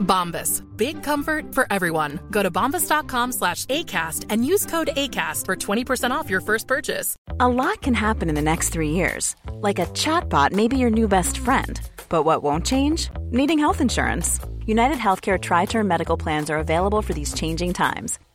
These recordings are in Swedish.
Bombas. Big comfort for everyone. Go to bombas.com slash ACAST and use code ACAST for 20% off your first purchase. A lot can happen in the next three years. Like a chatbot may be your new best friend. But what won't change? Needing health insurance. United Healthcare Tri Term Medical Plans are available for these changing times.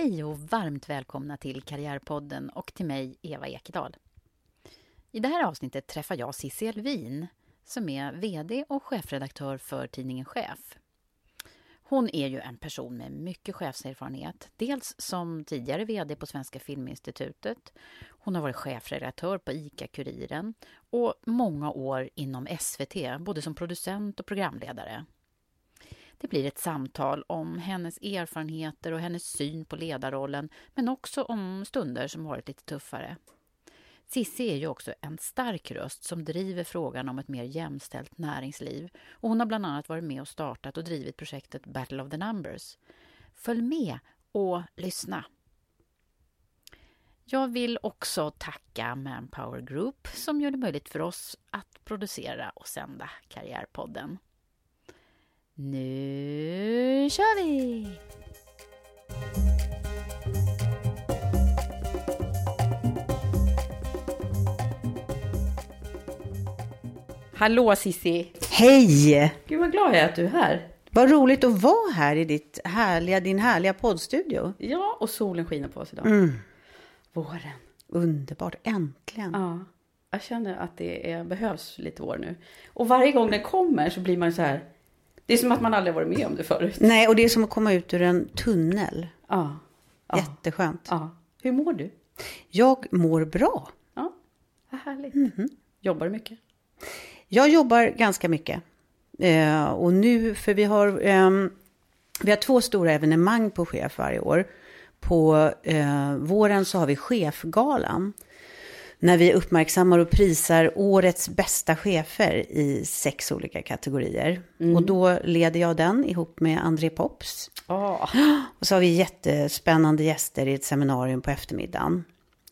Hej och varmt välkomna till Karriärpodden och till mig, Eva Ekedal. I det här avsnittet träffar jag Cissi Elvin som är VD och chefredaktör för tidningen Chef. Hon är ju en person med mycket chefserfarenhet. Dels som tidigare VD på Svenska Filminstitutet. Hon har varit chefredaktör på ICA-Kuriren och många år inom SVT, både som producent och programledare. Det blir ett samtal om hennes erfarenheter och hennes syn på ledarrollen men också om stunder som varit lite tuffare. Cissi är ju också en stark röst som driver frågan om ett mer jämställt näringsliv och hon har bland annat varit med och startat och drivit projektet Battle of the Numbers. Följ med och lyssna! Jag vill också tacka Manpower Group som gör det möjligt för oss att producera och sända Karriärpodden. Nu kör vi! Hallå Sissi! Hej! Gud vad glad jag är att du är här. Vad roligt att vara här i ditt härliga, din härliga poddstudio. Ja, och solen skiner på oss idag. Mm. Våren. Underbart, äntligen. Ja, jag känner att det är, behövs lite vår nu. Och varje gång den kommer så blir man så här... Det är som att man aldrig varit med om det förut. Nej, och det är som att komma ut ur en tunnel. Ja. ja. Jätteskönt. ja. Hur mår du? Jag mår bra. Ja, vad härligt. Mhm. Jobbar du mycket? Jag jobbar ganska mycket. Eh, och nu, för vi har, ehm, vi har två stora evenemang på Chef varje år. På eh, våren så har vi Chefgalan. När vi uppmärksammar och prisar årets bästa chefer i sex olika kategorier. Och då leder jag den ihop med André Pops. Ja, Och så har vi jättespännande gäster i ett seminarium på eftermiddagen.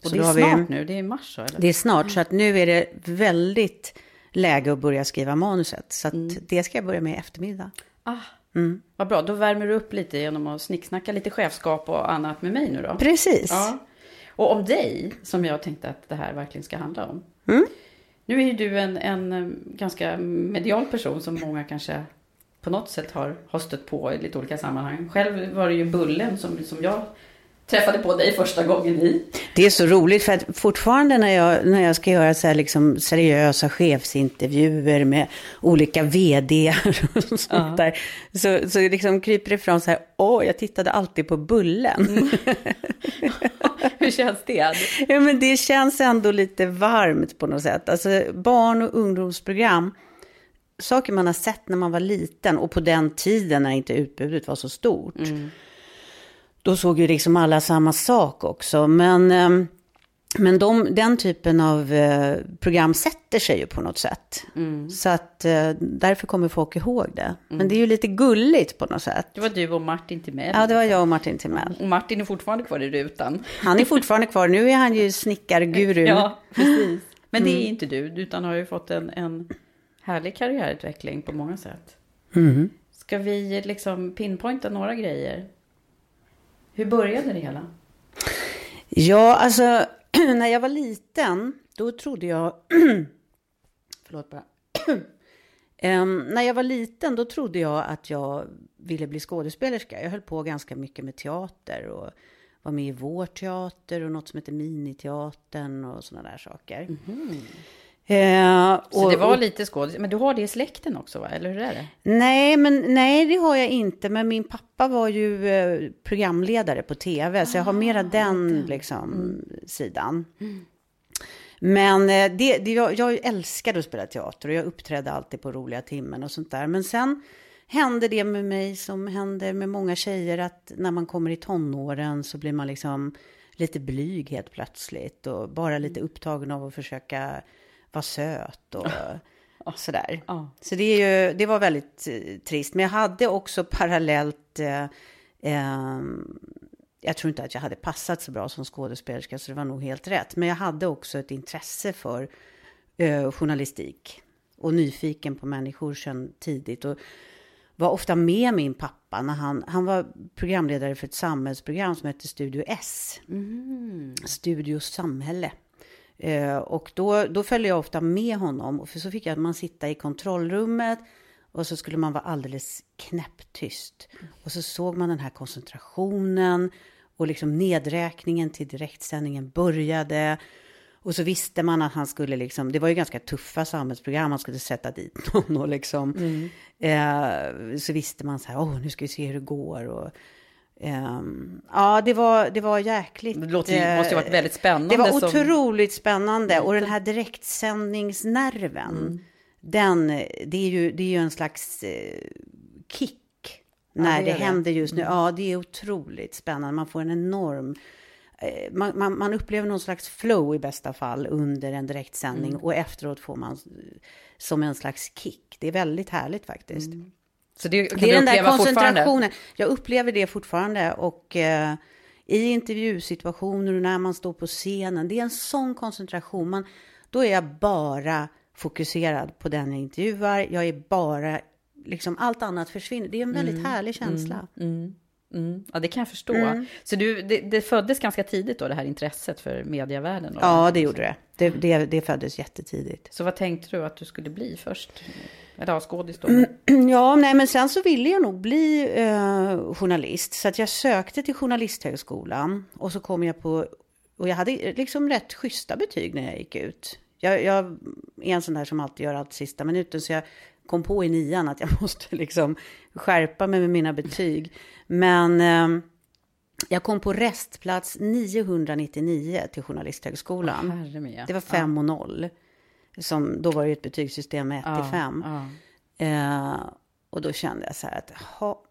och Så det är har vi- snart nu. Det är i mars så, eller? Det är snart, så att nu är det väldigt läge att börja skriva manuset. Så att Mm. det ska jag börja med i eftermiddag. Ah, Mm. vad bra. Då värmer du upp lite genom att snicksnacka lite chefskap och annat med mig nu då. Precis. Ja. Och om dig, som jag tänkte att det här verkligen ska handla om. Mm. Nu är ju du en, en eh, ganska medial person som många kanske på något sätt har, har stött på i lite olika sammanhang. Själv var det ju Bullen som, som jag träffade på dig första gången i. Det är så roligt för att fortfarande när jag, när jag ska göra så här liksom seriösa chefsintervjuer med olika vd och sånt Ja. där. Så, så liksom kryper det fram så här, åh, jag tittade alltid på Bullen. Hur känns det? Ja, men det känns ändå lite varmt på något sätt. Alltså barn och ungdomsprogram, saker man har sett när man var liten och på den tiden när inte utbudet var så stort. Då såg ju liksom alla samma sak också. Men ehm, men de, den typen av eh, program sätter sig ju på något sätt. Så att eh, därför kommer folk ihåg det. Men det är ju lite gulligt på något sätt. Det var du och Martin Timell. Ja, det var jag och Martin Timell. Och Martin är fortfarande kvar i rutan. Han är fortfarande kvar. Nu är han ju snickarguru. Ja, precis. Men det är inte du, utan har ju fått en, en härlig karriärutveckling på många sätt. Mm. Ska vi liksom pinpointa några grejer? Hur började det hela? Ja, alltså när jag var liten, då trodde jag... Förlåt bara. Em, när jag var liten, då trodde jag att jag ville bli skådespelerska. Jag höll på ganska mycket med teater och var med i vår teater och något som heter Miniteatern och sådana där saker. Eh, Så och- det var lite skådis, men du har det i släkten också va? Eller hur är det? Nej, men nej, det har jag inte. Men min pappa var ju eh, programledare på tv, så jag har mera den liksom, sidan. Men eh, det, det, jag, jag älskade att spela teater och jag uppträdde alltid på roliga timmen och sånt där. Men sen hände det med mig som händer med många tjejer att när man kommer i tonåren så blir man liksom lite blyg helt plötsligt och bara lite upptagen av att försöka vara söt och sådär. Så det, är ju, det var väldigt eh, trist. Men jag hade också parallellt... Eh, ehm, jag tror inte att jag hade passat så bra som skådespelerska, så det var nog helt rätt. Men jag hade också ett intresse för eh, journalistik och nyfiken på människor sedan tidigt. Och var ofta med min pappa när han, han var programledare för ett samhällsprogram som hette Studio S. Studio Samhälle. Eh, och då, då följde jag ofta med honom. Och för så fick jag att man sitta i kontrollrummet och så skulle man vara alldeles knäpptyst. Och så såg man den här koncentrationen och liksom nedräkningen till direktsändningen började. Och så visste man att han skulle liksom, det var ju ganska tuffa samhällsprogram, han skulle sätta dit någon och liksom. Eh, så visste man så här, åh nu ska vi se hur det går. Och, ehm, ja, det var, det var jäkligt. Det låter, eh, måste ju varit väldigt spännande. det var som- otroligt spännande. Och den här direktsändningsnerven, Mm. den, det är, ju, det är ju en slags eh, kick när det det, det. händer just nu. Ja, det är otroligt spännande. Man får en enorm... eh, Man, man, man upplever någon slags flow i bästa fall under en direktsändning Mm. och efteråt får man som en slags kick. Det är väldigt härligt faktiskt. Så det kan Det är du den där uppleva fortfarande? koncentrationen. Jag upplever det fortfarande. Och eh, i intervjusituationer och när man står på scenen. Det är en sån koncentration. Man, då är jag bara fokuserad på den jag intervjuar. Jag är bara, liksom allt annat försvinner. Det är en väldigt härlig känsla. Mm. Ja, det kan jag förstå. Så du, det, det föddes ganska tidigt då, det här intresset för medievärlden? Då. Ja, det gjorde det. Det, det. det föddes jättetidigt. Så vad tänkte du att du skulle bli först? Eller ja, skådis då? Ja, nej, men sen så ville jag nog bli eh, journalist. Så att jag sökte till Journalisthögskolan. Och så kom jag på... Och jag hade liksom rätt schyssta betyg när jag gick ut. Jag, jag är en sån där som alltid gör allt sista minuten. Så jag kom på i nian att jag måste liksom skärpa mig med mina betyg. Men eh, jag kom på restplats 999 till Journalisthögskolan. Ja. Det var 5 och 0. Som, då var det ju ett betygssystem med 1 till 5. Ja. Eh, och då kände jag så här att, ha,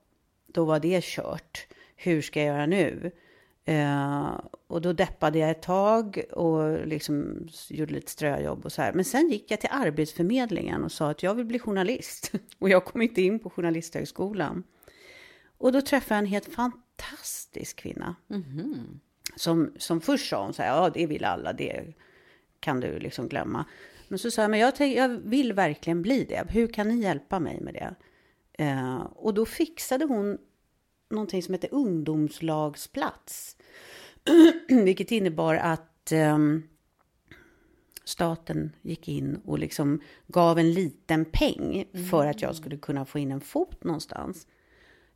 då var det kört. Hur ska jag göra nu? Eh, och då deppade jag ett tag och liksom gjorde lite ströjobb och så här. Men sen gick jag till Arbetsförmedlingen och sa att jag vill bli journalist. Och jag kom inte in på Journalisthögskolan. Och då träffade jag en helt fantastisk kvinna. Som, som först sa hon så här, ja det vill alla, det kan du liksom glömma. Men så sa jag, men jag, tänk, jag vill verkligen bli det. Hur kan ni hjälpa mig med det? Eh, och då fixade hon någonting som heter ungdomslagsplats. Vilket innebar att ehm, staten gick in och liksom gav en liten peng för att jag skulle kunna få in en fot någonstans.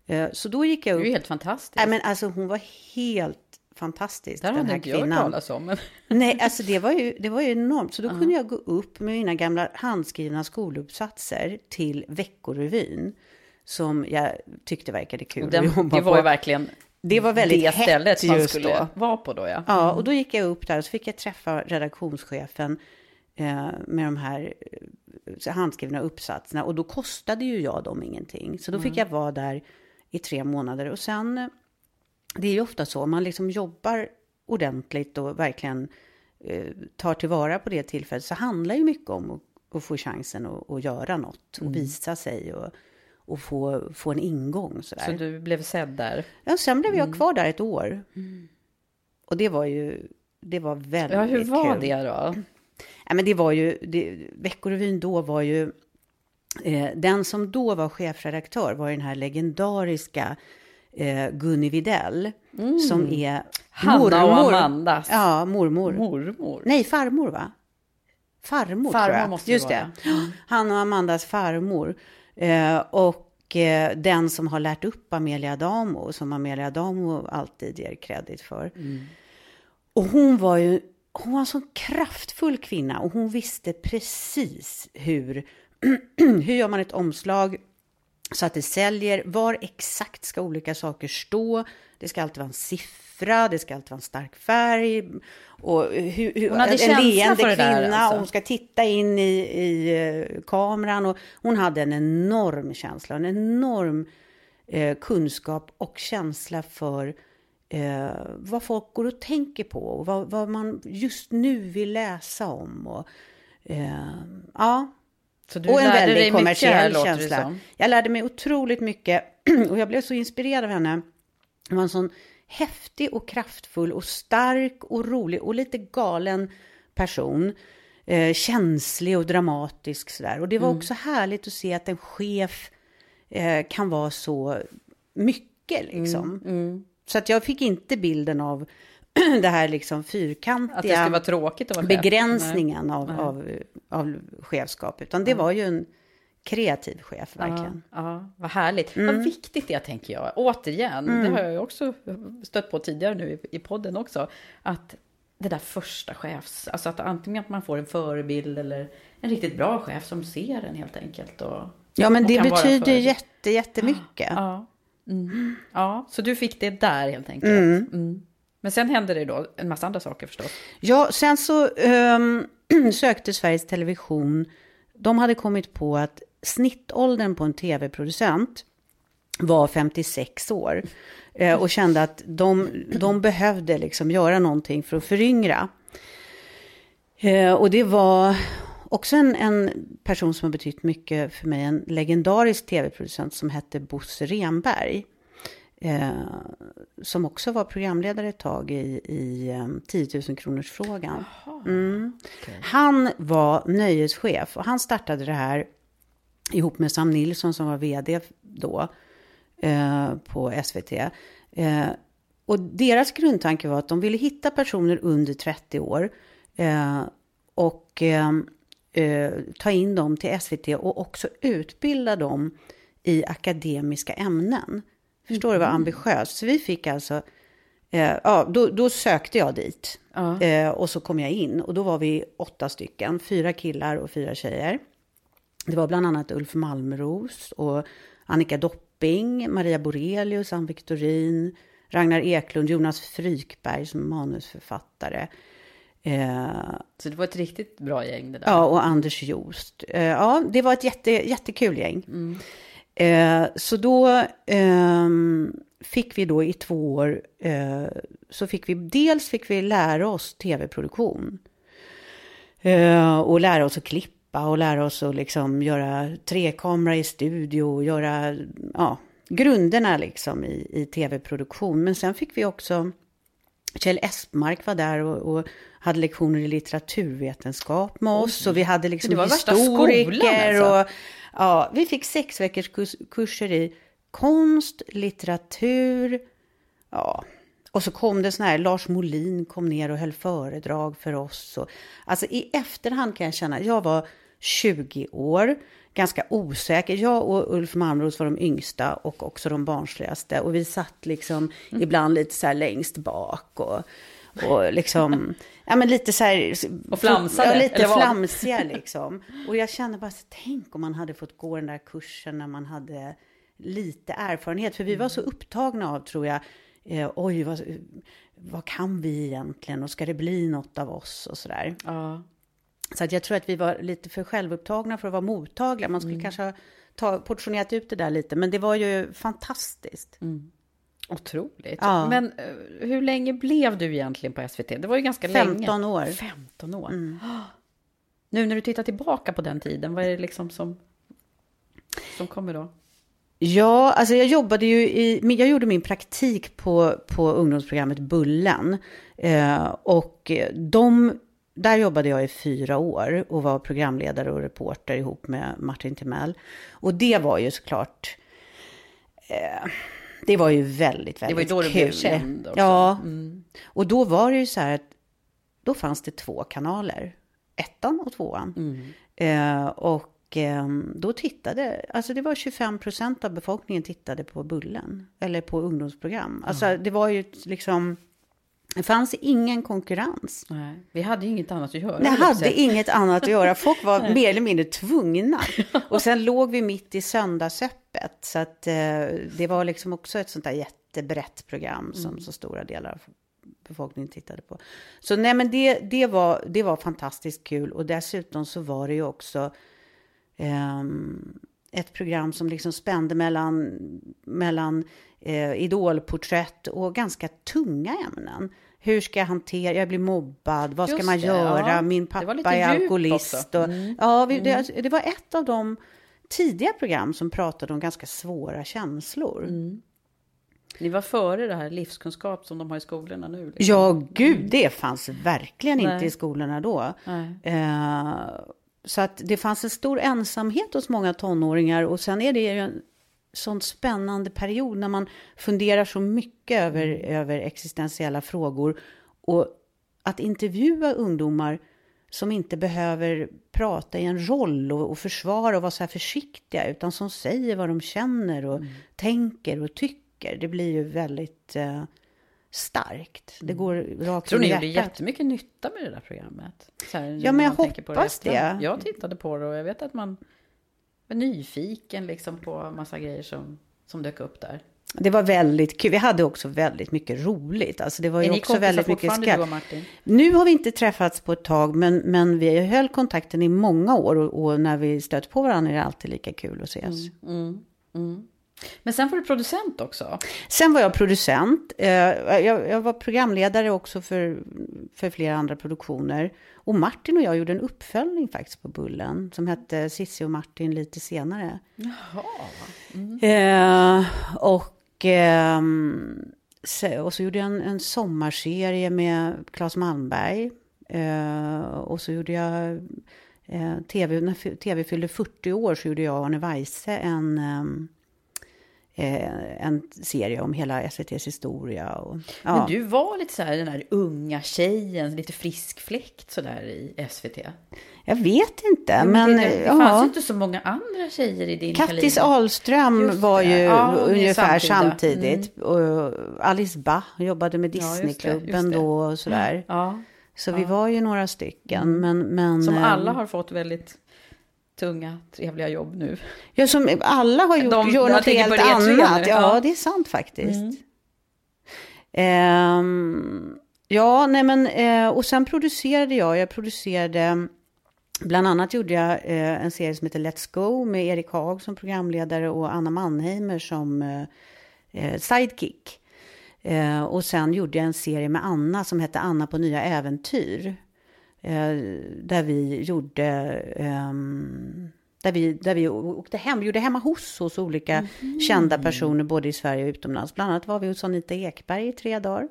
Eh, så då gick jag Det upp. är ju helt fantastiskt. Nej, men alltså hon var helt fantastisk, det här den här inte jag hört kvinnan. talas om. Men... Nej, alltså det var ju, det var ju enormt. Så då kunde jag gå upp med mina gamla handskrivna skoluppsatser till Veckorevyn. Som jag tyckte verkade kul Och att den, jobba det var ju på. verkligen Det var väldigt det stället man skulle då. vara på då, ja. Ja, och då gick jag upp där och så fick jag träffa redaktionschefen eh, med de här eh, handskrivna uppsatserna. Och då kostade ju jag dem ingenting. Så då fick jag vara där i tre månader. Och sen, det är ju ofta så, man liksom jobbar ordentligt och verkligen eh, tar tillvara på det tillfället så handlar ju mycket om att, att få chansen att, att göra något och visa sig och, och få, få en ingång. Sådär. Så du blev sedd där? Ja, sen blev jag kvar där ett år. Och det var ju, det var väldigt Ja, hur var kul. det då? Ja, men det var ju, det, Veckorevyn då var ju, eh, den som då var chefredaktör var ju den här legendariska eh, Gunni Videll. Som är Mm. Hanna och Amandas. Ja, mormor. Mormor? Nej, farmor va? Farmor, Farmor tror jag. måste det Just vara. det. Han och Amandas farmor. Eh, och eh, den som har lärt upp Amelia Adamo, som Amelia Adamo alltid ger kredit för. Och hon var ju hon var en sån kraftfull kvinna och hon visste precis hur, hur gör man ett omslag så att det säljer. Var exakt ska olika saker stå? Det ska alltid vara en siffra, det ska alltid vara en stark färg. Och hur, hur, Hon hade en känsla leende för det där, kvinna alltså. och hon ska titta in i, i eh, kameran. Och hon hade en enorm känsla, en enorm eh, kunskap och känsla för eh, vad folk går och tänker på och vad, vad man just nu vill läsa om. Och, eh, ja, Så du och en lärde dig väldigt mycket här, kommersiell det känsla. Jag lärde mig otroligt mycket och jag blev så inspirerad av henne. Hon var en sån häftig och kraftfull och stark och rolig och lite galen person. Eh, känslig och dramatisk sådär. Och det var Mm. också härligt att se att en chef eh, kan vara så mycket liksom. Mm, Så att jag fick inte bilden av det här liksom fyrkantiga Att det skulle vara tråkigt att vara chef. begränsningen av, av, av chefskap. Utan det var ju en kreativ chef, Nej. verkligen. Ja, ja, vad härligt. Mm. Vad viktigt det är, tänker jag. Återigen, det har jag ju också stött på tidigare nu i, i podden också. Att det där första chefs... Alltså att antingen att man får en förebild eller en riktigt bra chef som ser en helt enkelt. Och, Ja, men det betyder jätte, jättemycket. Ja. Mm. ja, så du fick det där helt enkelt. Mm. Men sen hände det då en massa andra saker förstås. Ja, sen så um, sökte Sveriges Television. De hade kommit på att snittåldern på en tv-producent var 56 år. Eh, och kände att de, de behövde liksom göra någonting för att föryngra. Eh, och det var också en, en person som har betytt mycket för mig. En legendarisk tv-producent som hette Bosse Renberg. Eh, som också var programledare ett tag i, i eh, 10 000 kronors frågan. Mm. Han var nöjeschef och han startade det här ihop med Sam Nilsson som var vd då eh, på SVT. Eh, och deras grundtanke var att de ville hitta personer under 30 år eh, och eh, eh, ta in dem till SVT och också utbilda dem i akademiska ämnen. Förstår du vad ambitiöst? Så vi fick alltså, eh, ja, då, då sökte jag dit. Ja. Eh, och så kom jag in och då var vi åtta stycken, fyra killar och fyra tjejer. Det var bland annat Ulf Malmros och Annika Dopping, Maria Borelius, Ann Victorin, Ragnar Eklund, Jonas Frykberg som manusförfattare. Eh, Så det var ett riktigt bra gäng det där. Ja, och Anders Jost. Eh, ja, det var ett jätte, jättekul gäng. Mm. Eh, så då eh, fick vi då i två år, eh, så fick vi, dels fick vi lära oss tv-produktion. Eh, och lära oss att klippa och lära oss att liksom göra trekamera i studio och göra, ja, grunderna liksom i, i tv-produktion. Men sen fick vi också Kjell Espmark var där och, och hade lektioner i litteraturvetenskap med oss. Och vi hade liksom värsta skolan, historiker. alltså. Och, ja, vi fick sex veckors kurs, kurser i konst, litteratur. Ja, och så kom det sån här, Lars Molin kom ner och höll föredrag för oss. Och, alltså i efterhand kan jag känna, jag var 20 år, ganska osäker. Jag och Ulf Malmros var de yngsta och också de barnsligaste. Och vi satt liksom Mm. ibland lite så här längst bak och, och liksom, ja men lite så här. Och flamsade, Ja, lite flamsiga liksom. Och jag kände bara, så, tänk om man hade fått gå den där kursen när man hade lite erfarenhet. För vi var så upptagna av, tror jag, eh, oj, vad, vad kan vi egentligen? Och ska det bli något av oss och sådär. Ja. Så att jag tror att vi var lite för självupptagna för att vara mottagliga. Man Mm. skulle kanske ha ta, portionerat ut det där lite. Men det var ju fantastiskt. Otroligt. Ja. Men eh, hur länge blev du egentligen på SVT? Det var ju ganska 15 länge. år. 15 år. Nu när du tittar tillbaka på den tiden, vad är det liksom som, som kommer då? Ja, alltså jag jobbade ju i, jag gjorde min praktik på, på ungdomsprogrammet Bullen. Eh, och de, där jobbade jag i fyra år och var programledare och reporter ihop med Martin Timell. Och det var ju såklart, eh, det var ju väldigt, väldigt Det var ju då du kul. blev känd också. Ja, Mm. och då var det ju så här att då fanns det två kanaler. Ettan och tvåan. Mm. Eh, och eh, då tittade, alltså det var 25 procent av befolkningen tittade på Bullen. Eller på ungdomsprogram. Alltså det var ju liksom, det fanns ingen konkurrens. Nej, vi hade ju inget annat att göra. Att hade inget annat att göra. Folk var mer eller mindre tvungna. Och sen låg vi mitt i söndagsöppet. Så att eh, det var liksom också ett sånt där jättebrett program som så stora delar av befolkningen tittade på. Så nej men det, det, var, det var fantastiskt kul. Och dessutom så var det ju också ehm, ett program som liksom spände mellan, mellan eh, idolporträtt och ganska tunga ämnen. Hur ska jag hantera, jag blir mobbad, vad ska Just man det, göra, ja. min pappa är alkoholist. Och, Mm. Ja, vi, det, det var ett av de tidiga program som pratade om ganska svåra känslor. Mm. Ni var före det här livskunskap som de har i skolorna nu. liksom. Ja, gud, det fanns verkligen inte Nej. i skolorna då. Eh, så att det fanns en stor ensamhet hos många tonåringar och sen är det ju en sån spännande period när man funderar så mycket över, över existentiella frågor. Och att intervjua ungdomar som inte behöver prata i en roll och, och försvara och vara så här försiktiga, utan som säger vad de känner och tänker och tycker. Det blir ju väldigt eh, starkt. Det går rakt Jag tror ni gjorde jättemycket nytta med det där programmet. Här, Ja, men jag hoppas det. Ja, Jag tittade på det och jag vet att man var nyfiken liksom på massa grejer som, som dök upp där. Det var väldigt kul. Vi hade också väldigt mycket roligt. Alltså det var ju Är ni också väldigt mycket fortfarande, du och skratt. Martin? Nu har vi inte träffats på ett tag, men, men vi höll kontakten i många år och, och när vi stöter på varandra är det alltid lika kul att ses. Men sen var du producent också. Sen var jag producent. Eh, jag, var programledare också för, för flera andra produktioner. Och Martin och jag gjorde en uppföljning faktiskt på Bullen som hette Sissi och Martin lite senare. Eh, och, ehm, och så gjorde jag en, en sommarserie med Claes Malmberg. Eh, och så gjorde jag tv, när tv fyllde 40 år så gjorde jag och Arne Weise en, ehm, eh, en serie om hela SVTs historia. Och, ja. Men du var lite så här den där unga tjejen, lite frisk fläkt sådär i SVT. Jag vet inte, Ja, men, det, det ja. fanns ju inte så många andra tjejer i din Kattis kaliber. Ahlström Just var ju Ja, ungefär. Mm. samtidigt. Och Alice Bah jobbade med Ja, just det, Disneyklubben just det. då och sådär. Ja, Så vi var ju några stycken. Men, men, som eh, alla har fått väldigt tunga, trevliga jobb nu. Ja, som alla har gjort, De- gör något helt annat. Ja, det är sant faktiskt. Ehm, ja, nej men, eh, och sen producerade jag, jag producerade, bland annat gjorde jag eh, en serie som heter Let's Go med Erik Haag som programledare och Anna Mannheimer som eh, eh, sidekick. Eh, och sen gjorde jag en serie med Anna som hette Anna på nya äventyr. Eh, där vi gjorde, ehm, där vi, där vi åkte hem, vi gjorde hemma hos hos olika kända personer både i Sverige och utomlands. Bland annat var vi hos Anita Ekberg i tre dagar.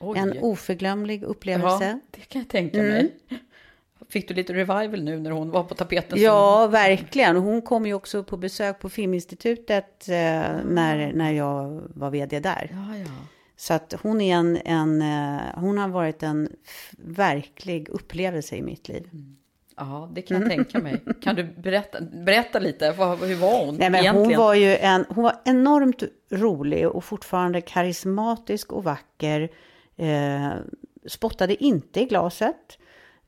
Oj. En oförglömlig upplevelse. Ja, det kan jag tänka mig. Fick du lite revival nu när hon var på tapeten? Ja, verkligen. Hon kom ju också på besök på Filminstitutet eh, när, när jag var vd där. Ja, ja. Så att hon är en, en eh, hon har varit en verklig upplevelse i mitt liv. Ja, det kan jag tänka mig. Kan du berätta, berätta lite? Vad, hur var hon Nej, men egentligen? hon var ju en, hon var enormt rolig och fortfarande karismatisk och vacker. Eh, spottade inte i glaset.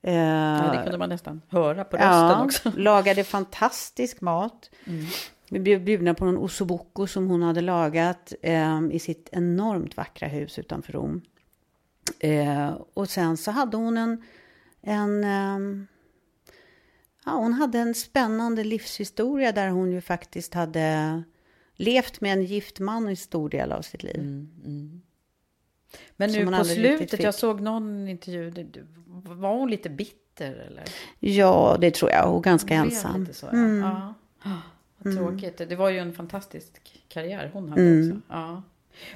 Eh, ja, det kunde man nästan höra på rösten ja, också. Mm. lagade fantastisk mat. Vi blev bjudna på någon ossobuco som hon hade lagat eh, i sitt enormt vackra hus utanför Rom. Eh, och sen så hade hon en, en ehm, ja, hon hade en spännande livshistoria där hon ju faktiskt hade levt med en gift man i stor del av sitt liv. Mm, Men Som nu på slutet, jag såg någon intervju, var hon lite bitter eller? Ja, det tror jag. Och ganska Hon ensam. Så, ja. ja. Vad tråkigt. Det var ju en fantastisk karriär hon hade också. Ja.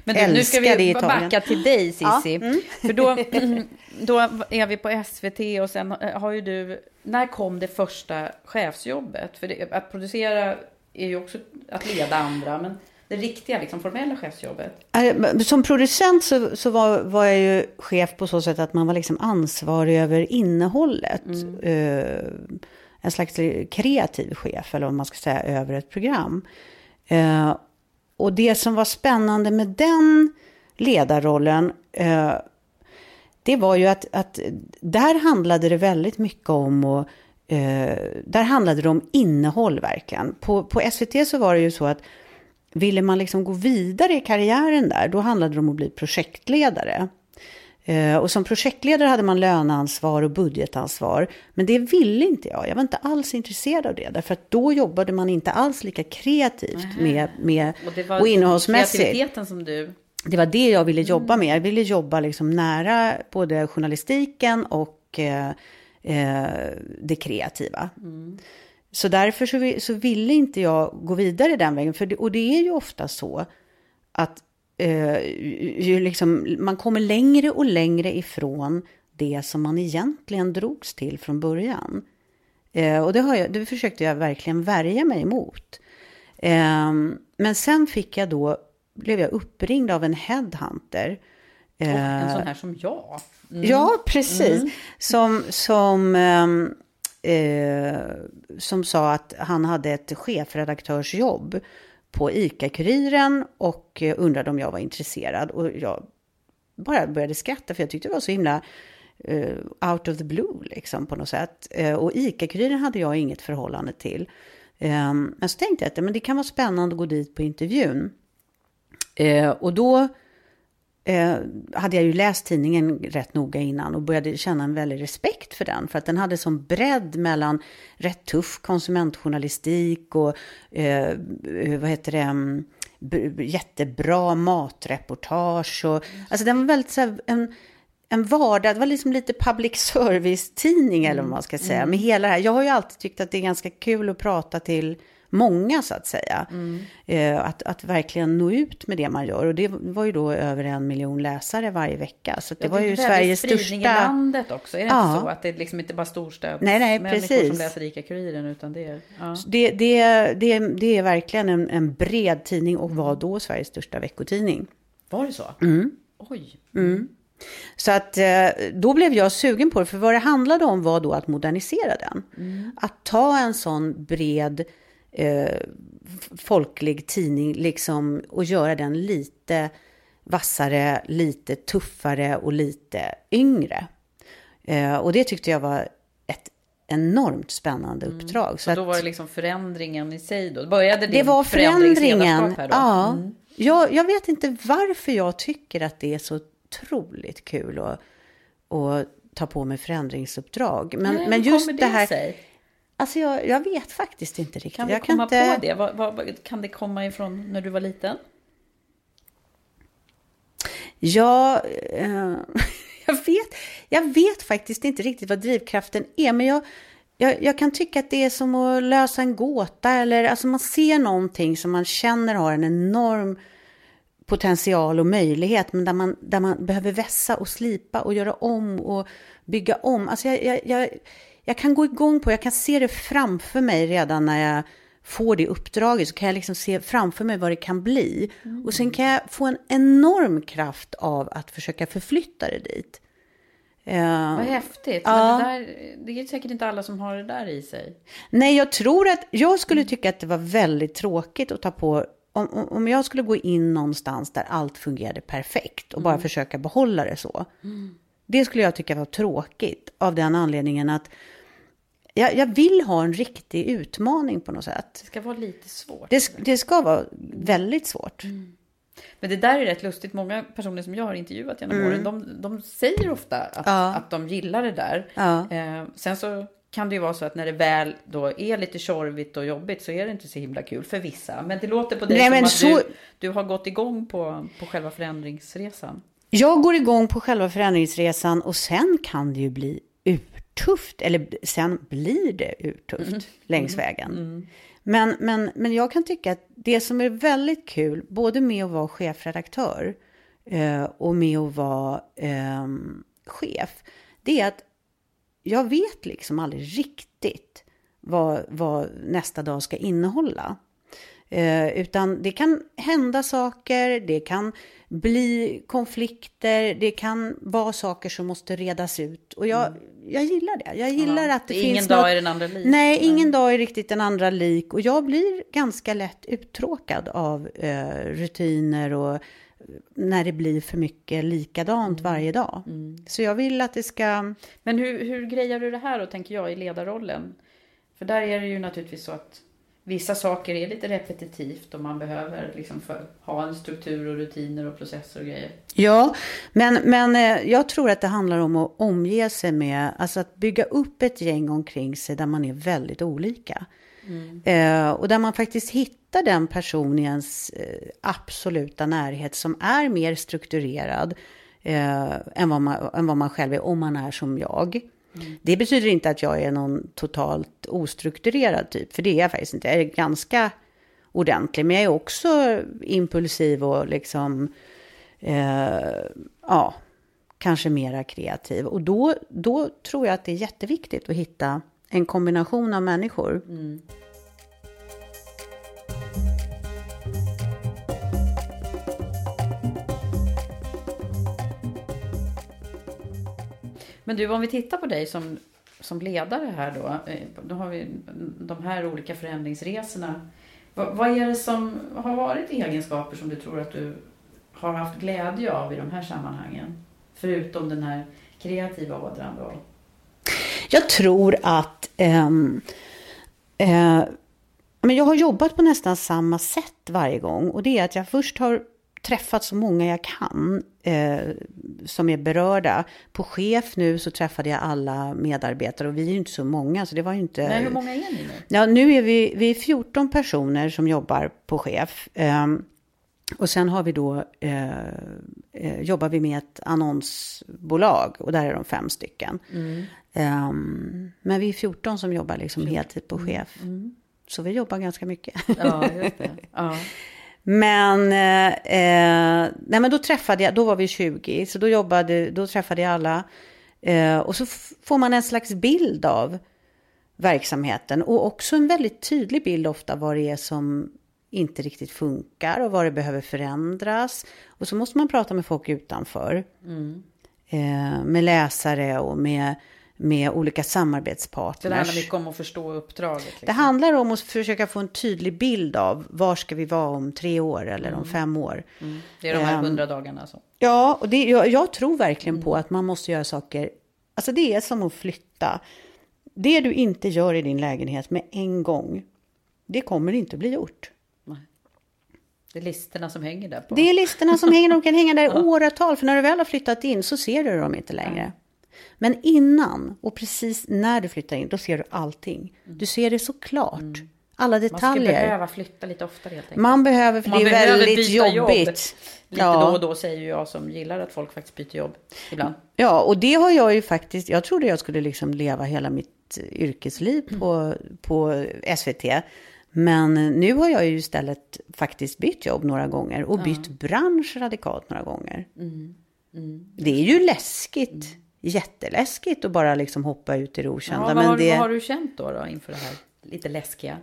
Men du, nu ska vi backa till dig Ja, Cissi. För då, då är vi på SVT och sen har ju du... När kom det första chefsjobbet? För det, att producera är ju också att leda andra, men det riktiga, liksom formella chefsjobbet. Som producent så, så var, var jag ju chef på så sätt att man var liksom ansvarig över innehållet. Eh, en slags kreativ chef, eller vad man ska säga, över ett program. Eh, och det som var spännande med den ledarrollen, eh, det var ju att, att där handlade det väldigt mycket om och eh, där handlade det om innehåll verkligen. På, på SVT så var det ju så att ville man liksom gå vidare i karriären där, då handlade det om att bli projektledare. Eh, och som projektledare hade man löneansvar och budgetansvar. Men det ville inte jag. Jag var inte alls intresserad av det. Därför att då jobbade man inte alls lika kreativt med, med, Och det och, var innehållsmässigt. kreativiteten som du... Det var det jag ville jobba med. Jag ville jobba liksom nära både journalistiken och eh, eh, det kreativa. Så därför så, vi- så ville inte jag gå vidare den vägen. För det, och det är ju ofta så att eh, ju liksom, man kommer längre och längre ifrån det som man egentligen drogs till från början. Eh, och det, har jag, det försökte jag verkligen värja mig emot. Eh, men sen fick jag då, blev jag uppringd av en headhunter. Och Eh, en sån här som jag. Ja, precis. Som, som, ehm, eh, som sa att han hade ett chefredaktörsjobb på ICA-Kuriren och eh, undrade om jag var intresserad. Och jag bara började skratta för jag tyckte det var så himla uh, out of the blue liksom på något sätt. Uh, och ICA-Kuriren hade jag inget förhållande till. Eh, men så tänkte jag att men det kan vara spännande att gå dit på intervjun. Uh, och då eh, hade jag ju läst tidningen rätt noga innan och började känna en väldig respekt för den. För att den hade som bredd mellan rätt tuff konsumentjournalistik och eh, eh, vad heter det, mm, jättebra matreportage. Och, alltså den var väldigt så här, en, en vardag, det var liksom lite public service-tidning eller vad man ska säga. Med hela det här. Jag har ju alltid tyckt att det är ganska kul att prata till många så att säga. Eh, att, att verkligen nå ut med det man gör. Och det var ju då över en miljon läsare varje vecka. Så det Ja, var är ju Sveriges största... i landet också. Är det Ja. inte så att det är liksom inte bara storstäds Nej, nej, människor precis. som läser ICA-Kuriren utan det är... Ja. Det, det, det, det är verkligen en, en bred tidning och var då Sveriges största veckotidning. Var det så? Mm. Oj. Så att eh, då blev jag sugen på det, för vad det handlade om var då att modernisera den. Att ta en sån bred eh, folklig tidning liksom, och göra den lite vassare, lite tuffare och lite yngre. Eh, och det tyckte jag var ett enormt spännande uppdrag. Så Så då att- var det liksom förändringen i sig då? Började det var förändringen. här då? Ja. Mm. Jag, jag vet inte varför jag tycker att det är så otroligt kul att, att ta på mig förändringsuppdrag. Men, Nej, men just det här... sig? Alltså jag, jag vet faktiskt inte riktigt. Kan du jag komma inte... på det? Vad, vad- kan det komma ifrån när du var liten? Ja, eh, jag, vet, jag vet faktiskt inte riktigt vad drivkraften är. Men jag, jag, jag kan tycka att det är som att lösa en gåta. Eller alltså man ser någonting som man känner har en enorm potential och möjlighet. Men där man, där man behöver vässa och slipa och göra om och bygga om. Alltså jag, jag, jag, jag kan gå igång på, jag kan se det framför mig redan när jag får det uppdraget. Så kan jag liksom se framför mig vad det kan bli. Och sen kan jag få en enorm kraft av att försöka förflytta det dit. Eh, Vad häftigt. Ja. Det, där, det är säkert inte alla som har det där i sig. Nej, jag tror att jag skulle tycka att det var väldigt tråkigt att ta på om, om- om jag skulle gå in någonstans där allt fungerade perfekt och bara försöka behålla det så. Det skulle jag tycka var tråkigt av den anledningen att jag, jag vill ha en riktig utmaning på något sätt. Det ska vara lite svårt. Det, det ska vara väldigt svårt. Men det där är rätt lustigt. Många personer som jag har intervjuat genom åren, de, de säger ofta att, Mm. Ja. att de gillar det där. Ja. Eh, sen så kan det ju vara så att när det väl då är lite tjorvigt och jobbigt så är det inte så himla kul för vissa. Men det låter på dig Nej, som att så- du, du har gått igång på, på själva förändringsresan. Jag går igång på själva förändringsresan och sen kan det ju bli urtufft. Eller sen blir det urtufft längs vägen. Men, men, men jag kan tycka att det som är väldigt kul, både med att vara chefredaktör eh, och med att vara ehm, chef, det är att jag vet liksom aldrig riktigt vad, vad nästa dag ska innehålla. Eh, utan det kan hända saker, det kan bli konflikter, det kan vara saker som måste redas ut. Och jag, jag gillar det. Jag gillar Mm. Ja, att det, det finns ingen dag något... är den andra lik. Nej, ingen dag är riktigt den andra lik. Och jag blir ganska lätt uttråkad av eh, rutiner och när det blir för mycket likadant Mm. varje dag. Så jag vill att det ska... Men hur, hur grejar du det här då, tänker jag, i ledarrollen? För där är det ju naturligtvis så att vissa saker är lite repetitivt och man behöver liksom ha en struktur och rutiner och processer och grejer. Ja, men, men eh, jag tror att det handlar om att omge sig med, alltså att bygga upp ett gäng omkring sig där man är väldigt olika. Eh, och där man faktiskt hittar den person i ens eh, absoluta närhet som är mer strukturerad eh, än, vad man, än vad man själv är, om man är som jag. Det betyder inte att jag är någon totalt ostrukturerad typ, för det är jag faktiskt inte. Jag är ganska ordentlig, men jag är också impulsiv och liksom eh, ja, kanske mera kreativ. Och då, då tror jag att det är jätteviktigt att hitta en kombination av människor. Mm. Men du, om vi tittar på dig som, som ledare här då. Eh, då har vi de här olika förändringsresorna. Vad, vad är det som har varit egenskaper som du tror att du har haft glädje av i de här sammanhangen? Förutom den här kreativa ådran då. Jag tror att eh, eh, men jag har jobbat på nästan samma sätt varje gång. Och det är att jag först har träffat så många jag kan eh, som är berörda. På chef nu så träffade jag alla medarbetare och vi är ju inte så många så det var ju inte... Nej, hur många är ni nu? Ja, nu är vi, vi är 14 personer som jobbar på chef. Ehm, och sen har vi då, eh, eh, jobbar vi med ett annonsbolag och där är de fem stycken. Ehm, men vi är 14 som jobbar liksom heltid på chef. Så vi jobbar ganska mycket. Ja, just det. Ja. Men, eh, eh, nej men då träffade jag, då var vi 20, så då jobbade, då träffade jag alla. Eh, och så får man en slags bild av verksamheten och också en väldigt tydlig bild ofta vad det är som inte riktigt funkar och vad det behöver förändras. Och så måste man prata med folk utanför. Eh, med läsare och med, med olika Så det handlar samarbetspartners. mycket om att förstå uppdraget. Liksom. Det handlar om att försöka få en tydlig bild av var ska vi vara om tre år eller om fem år. Det är de här Ehm, hundra dagarna. alltså. Så. Ja, och det, jag, jag tror verkligen på att man måste göra saker. Alltså det är som att flytta. Det du inte gör i din lägenhet med en gång, det kommer inte bli gjort. Det är listerna som hänger där på. Det är listorna som hänger, de kan hänga där i åratal, för när du väl har flyttat in så ser du dem inte längre. Men innan och precis när du flyttar in, då ser du allting. Du ser det så klart. Alla Man skulle detaljer. behöva flytta lite oftare helt enkelt. Man behöver, för Man det är väldigt byta jobb. jobbigt. Lite Ja. då och då säger jag som gillar att folk faktiskt byter jobb ibland. Ja, och det har jag ju faktiskt, jag trodde jag skulle liksom leva hela mitt yrkesliv på, på SVT. Men nu har jag ju istället faktiskt bytt jobb några gånger och bytt bransch radikalt några gånger. Det är ju läskigt, jätteläskigt att bara liksom hoppa ut i det Ja, okända. vad, men har, det... vad har du känt då, då inför det här lite läskiga?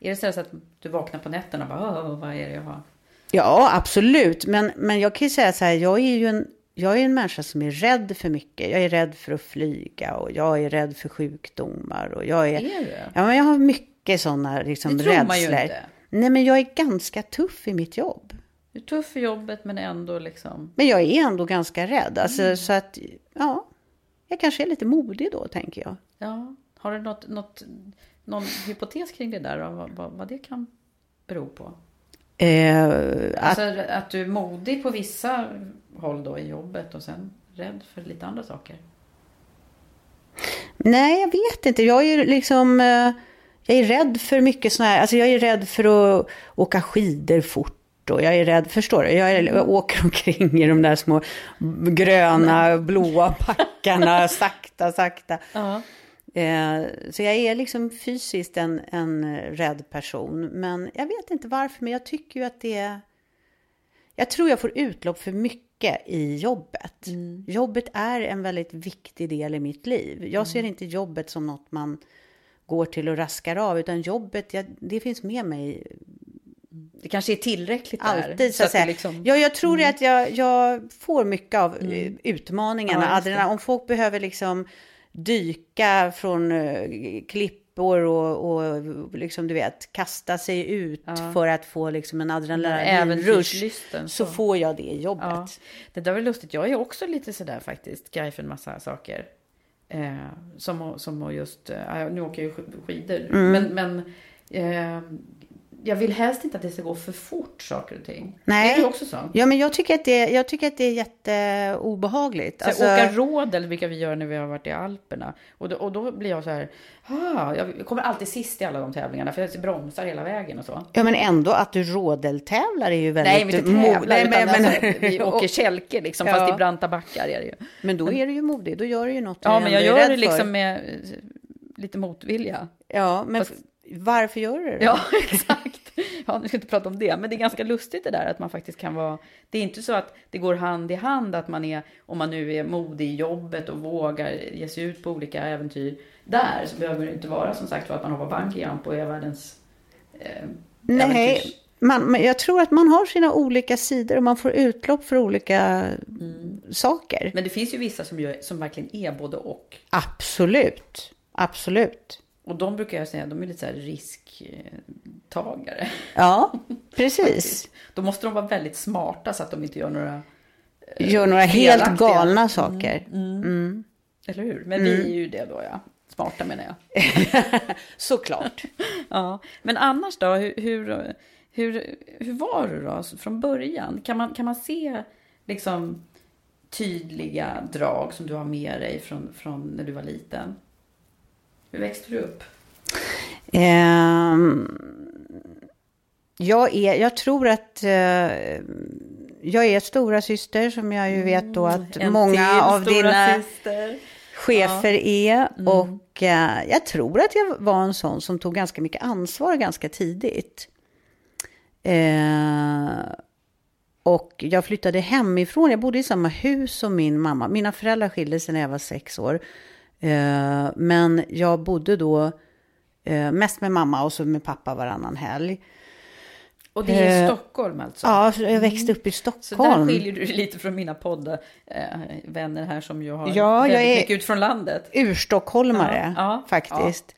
Är det så att du vaknar på nätterna och bara, "Åh, vad är det jag har? Ja, absolut. Men, men jag kan ju säga så här, jag är ju en, jag är en människa som är rädd för mycket. Jag är rädd för att flyga och jag är rädd för sjukdomar. Och jag är, Är du? Ja, men jag har mycket sådana liksom, Det tror rädslor. man ju inte. Nej, men jag är ganska tuff i mitt jobb. Du är tuff för jobbet men ändå liksom... Men jag är ändå ganska rädd. Alltså, Så att, ja, jag kanske är lite modig då, tänker jag. Ja, har du något, något, någon hypotes kring det där? Vad, vad, vad det kan bero på? Eh, att, Alltså att du är modig på vissa håll då i jobbet och sen rädd för lite andra saker. Nej, jag vet inte. Jag är liksom... eh, Jag är rädd för mycket sådana här... Alltså jag är rädd för att åka skidor fort. Och jag är rädd, förstår du? Jag, är, jag åker omkring i de där små gröna, blåa backarna, sakta, sakta. Ja. Eh, Så jag är liksom fysiskt en, en rädd person. Men jag vet inte varför, men jag tycker ju att det är... Jag tror jag får utlopp för mycket i jobbet. Jobbet är en väldigt viktig del i mitt liv. Jag ser inte jobbet som något man går till och raskar av, utan jobbet, jag, det finns med mig Det kanske är tillräckligt där. alltid. Så att det säga. liksom- ja, jag tror att jag, jag får mycket av eh, utmaningarna. Ja. Adrenalin. Om folk behöver liksom dyka från eh, klippor och, och liksom, du vet, kasta sig ut för att få liksom en adrenalinrush, så så. får jag det jobbet. Ja, det där var lustigt. Jag är också lite sådär faktiskt, grej för en massa saker. Eh, som, att- som att just, eh, nu åker jag ju sk- skidor, Mm. men, men eh, jag vill helst inte att det ska gå för fort saker och ting. Nej. Det är också så. Ja, men jag tycker att det, jag tycker att det är jätteobehagligt. Så Alltså, Åka rådel brukar vi göra när vi har varit i Alperna. Och då, och då blir jag så här, ah, jag kommer alltid sist i alla de tävlingarna för jag bromsar hela vägen och så. ja, men ändå att du rådeltävlar är ju väldigt... Nej, men inte tävlar, Nej, utan men, alltså, men, vi åker kälke liksom, Ja. fast i branta backar är det ju. men då är du ju modig, då gör du ju något Ja, men jag gör det liksom för. med lite motvilja. Ja, men Fast- varför gör du det? Ja, exakt. Ja, nu ska inte prata om det, men det är ganska lustigt det där att man faktiskt kan vara... Det är inte så att det går hand i hand att man är, om man nu är modig i jobbet och vågar ge sig ut på olika äventyr där, så behöver det inte vara som sagt för att man hoppar bungyjump och är världens eh, Nej, äventyrs- man, men jag tror att man har sina olika sidor och man får utlopp för olika Mm. saker. Men det finns ju vissa som, gör, som verkligen är både och. Absolut, absolut. Och de brukar jag säga, de är lite så risktagare. Ja, precis. Då måste de vara väldigt smarta så att de inte gör några... Gör några helt galna saker. Eller hur? Men vi är ju det då, ja. Smarta menar jag. Såklart. Ja, men annars då, hur, hur, hur, hur var du då alltså, från början? Kan man, kan man se liksom tydliga drag som du har med dig från, från när du var liten? Hur växte du upp? Ehm, jag, är, jag tror att eh, jag är stora syster som jag ju vet då att En många av dina syster. chefer är. Mm. Och eh, jag tror att jag var en sån som tog ganska mycket ansvar ganska tidigt. Eh, och jag flyttade hemifrån. Jag bodde i samma hus som min mamma. Mina föräldrar skilde sig när jag var sex år. Eh, men jag bodde då eh, mest med mamma och så med pappa varannan helg. Och det är i Eh, Stockholm alltså? Ja, så jag växte upp i Så Stockholm. där skiljer du dig lite från mina poddvänner vänner här som ju har Ja, väldigt jag är- mycket ut från landet. Urstockholmare, Ja, ja, faktiskt.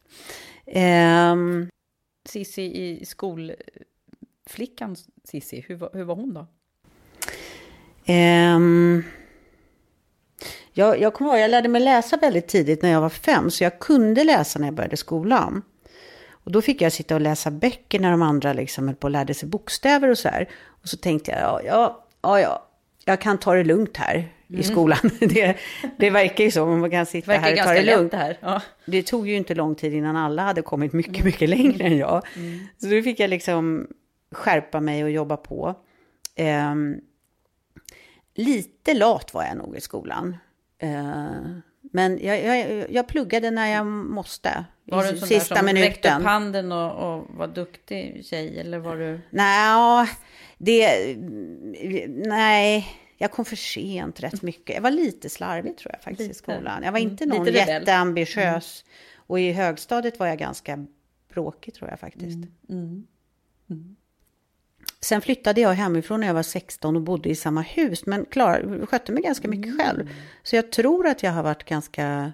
Ehm, Sissi i skolflickan Sissi, hur var, hur var hon då? Ehm, jag, jag kommer ihåg, jag lärde mig läsa väldigt tidigt när jag var fem, så jag kunde läsa när jag började skolan. Och då fick jag sitta och läsa böcker när de andra liksom höll på och lärde sig bokstäver och så här. Och så tänkte jag, ja, ja, ja, ja jag kan ta det lugnt här i skolan. Det, det verkar ju så, man kan sitta Mm. Här och ta det lugnt. det här. Ja. Det tog ju inte lång tid innan alla hade kommit mycket, mycket längre än jag. Så då fick jag liksom skärpa mig och jobba på. Ehm, lite lat var jag nog i skolan. Ehm, men jag, jag, jag pluggade när jag måste. Var du I en sån där som räckte upp handen och, och var duktig tjej? Eller var du... Nej, det... Nej, jag kom för sent rätt mycket. Jag var lite slarvig tror jag faktiskt i Lite. skolan. Jag var Mm, inte någon lite rebell. jätteambitiös. Och i högstadiet var jag ganska bråkig tror jag faktiskt. Mm. Sen flyttade jag hemifrån när jag var 16 och bodde i samma hus. Men klar, skötte mig ganska mycket Mm. själv. Så jag tror att jag har varit ganska...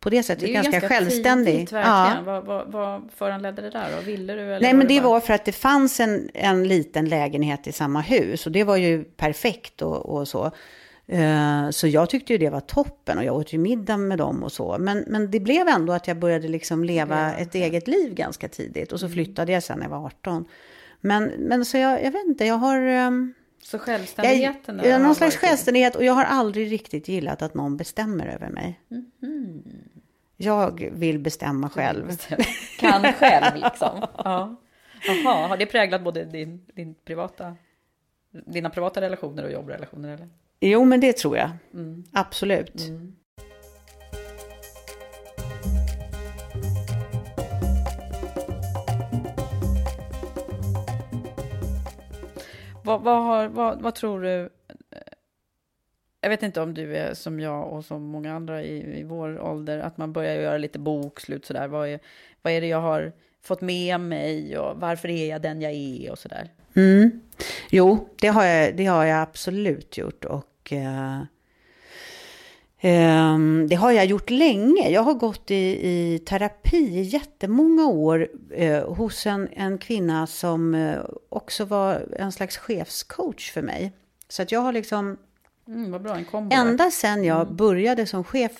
På det sättet Det ganska, ganska självständig. tidigt verkligen. Vad, vad, vad föranledde det där då? Ville du? Eller Nej, men det bara- var för att det fanns en, en liten lägenhet i samma hus och det var ju perfekt och, och så. Eh, Så jag tyckte ju det var toppen och jag åt ju middag med dem och så. Men, men det blev ändå att jag började liksom leva ett eget liv ganska tidigt och så Mm. flyttade jag sen när jag var 18. Men, men så jag, jag vet inte, jag har... ehm, Så självständigheten? jag någon slags självständighet och jag har aldrig riktigt gillat att någon bestämmer över mig. Jag vill bestämma själv. Kan själv liksom. Ja. Jaha, har det präglat både din, din privata, dina privata relationer och jobbrelationer? Eller? Jo, men det tror jag. Mm. Absolut. Mm. Vad, vad, har, vad, vad, tror du? Eh, jag vet inte om du är som jag och som många andra i, i vår ålder, att man börjar göra lite bokslut sådär. Vad är, vad är det jag har fått med mig och varför är jag den jag är och sådär? Mm. Jo, det har, jag, det har jag absolut gjort och eh, det har jag gjort länge. Jag har gått i, i terapi jättemånga år eh, hos en, en kvinna som eh, också var en slags chefscoach för mig. Så att jag har liksom Mm, vad bra, en kombo. Ända sen jag mm. började som chef,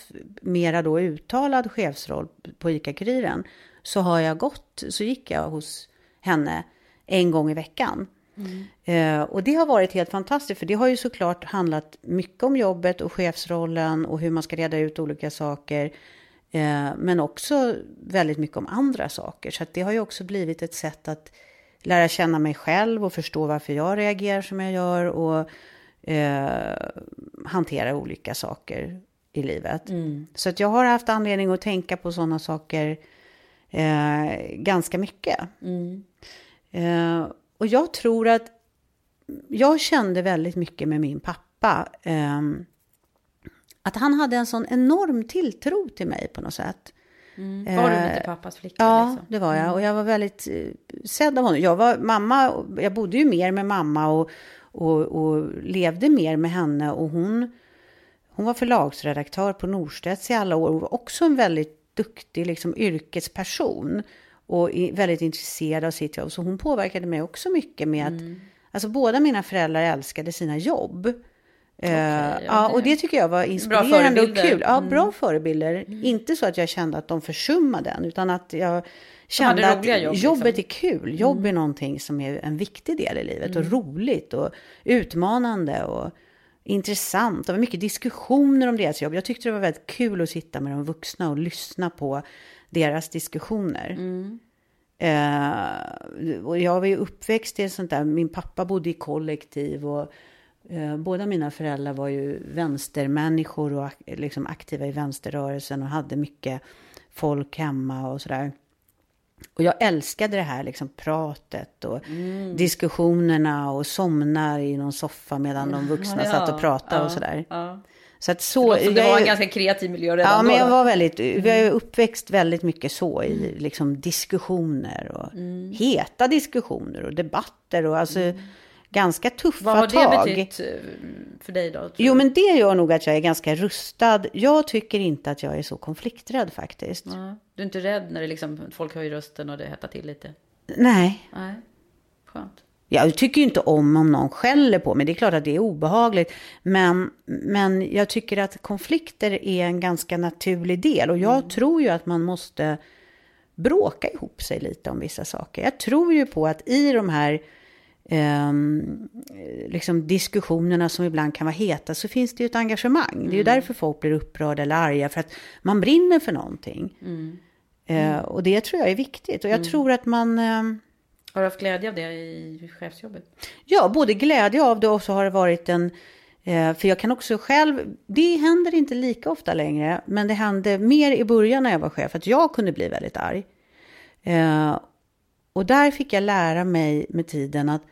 mera då uttalad chefsroll på ICA-Kuriren, så har jag gått, så gick jag hos henne en gång i veckan. Mm. Eh, och det har varit helt fantastiskt, för det har ju såklart handlat mycket om jobbet och chefsrollen och hur man ska reda ut olika saker. Eh, men också väldigt mycket om andra saker. Så det har ju också blivit ett sätt att lära känna mig själv och förstå varför jag reagerar som jag gör och eh, hantera olika saker i livet. Mm. Så att jag har haft anledning att tänka på sådana saker eh, ganska mycket. Mm. Och jag tror att jag kände väldigt mycket med min pappa. Eh, att han hade en sån enorm tilltro till mig på något sätt. Mm. Var du lite eh, pappas flicka? Ja, liksom? det var jag. Mm. Och jag var väldigt eh, sedd av honom. Jag var mamma, jag bodde ju mer med mamma och, och, och levde mer med henne. Och hon, hon var förlagsredaktör på Norstedts i alla år och var också en väldigt duktig liksom, yrkesperson och väldigt intresserad av sitt jobb. Så hon påverkade mig också mycket med att, mm. alltså båda mina föräldrar älskade sina jobb. Okay, uh, ja, ja, och det tycker jag var inspirerande och kul. Ja, mm. bra förebilder. Mm. Inte så att jag kände att de försummade den, utan att jag kände att jobb, jobbet liksom. är kul. Jobb mm. är någonting som är en viktig del i livet och mm. roligt och utmanande och intressant. Det var mycket diskussioner om deras jobb. Jag tyckte det var väldigt kul att sitta med de vuxna och lyssna på deras diskussioner. Mm. Eh, och jag var ju uppväxt i sånt där, min pappa bodde i kollektiv och eh, båda mina föräldrar var ju vänstermänniskor och liksom aktiva i vänsterrörelsen och hade mycket folk hemma och sådär. Och jag älskade det här liksom pratet och mm. diskussionerna och somna i någon soffa medan de vuxna ja, satt och pratade ja, och sådär. Ja. Så att så... Det, det var en ganska kreativ miljö redan Ja, men jag var väldigt... Mm. Vi har uppväxt väldigt mycket så i liksom diskussioner och mm. heta diskussioner och debatter och alltså... Mm ganska tuffa tag. Vad har det betytt eh, för dig då? Jo, men det gör nog att jag är ganska rustad. Jag tycker inte att jag är så konflikträdd faktiskt. Ja. Du är inte rädd när det liksom, folk höjer rösten och det hettar till lite? Nej. Nej, skönt. Jag tycker inte om om någon skäller på mig. Det är klart att det är obehagligt. Men, men jag tycker att konflikter är en ganska naturlig del. Och jag mm. tror ju att man måste bråka ihop sig lite om vissa saker. Jag tror ju på att i de här eh, liksom diskussionerna som ibland kan vara heta så finns det ju ett engagemang. Mm. Det är ju mm. därför folk blir upprörda eller arga, för att man brinner för någonting. Mm. Eh, och det tror jag är viktigt. Och jag mm. tror att man... Eh, har du haft glädje av det i chefsjobbet? Ja, både glädje av det och så har det varit en... Eh, för jag kan också själv, det händer inte lika ofta längre, men det hände mer i början när jag var chef, att jag kunde bli väldigt arg. Eh, och där fick jag lära mig med tiden att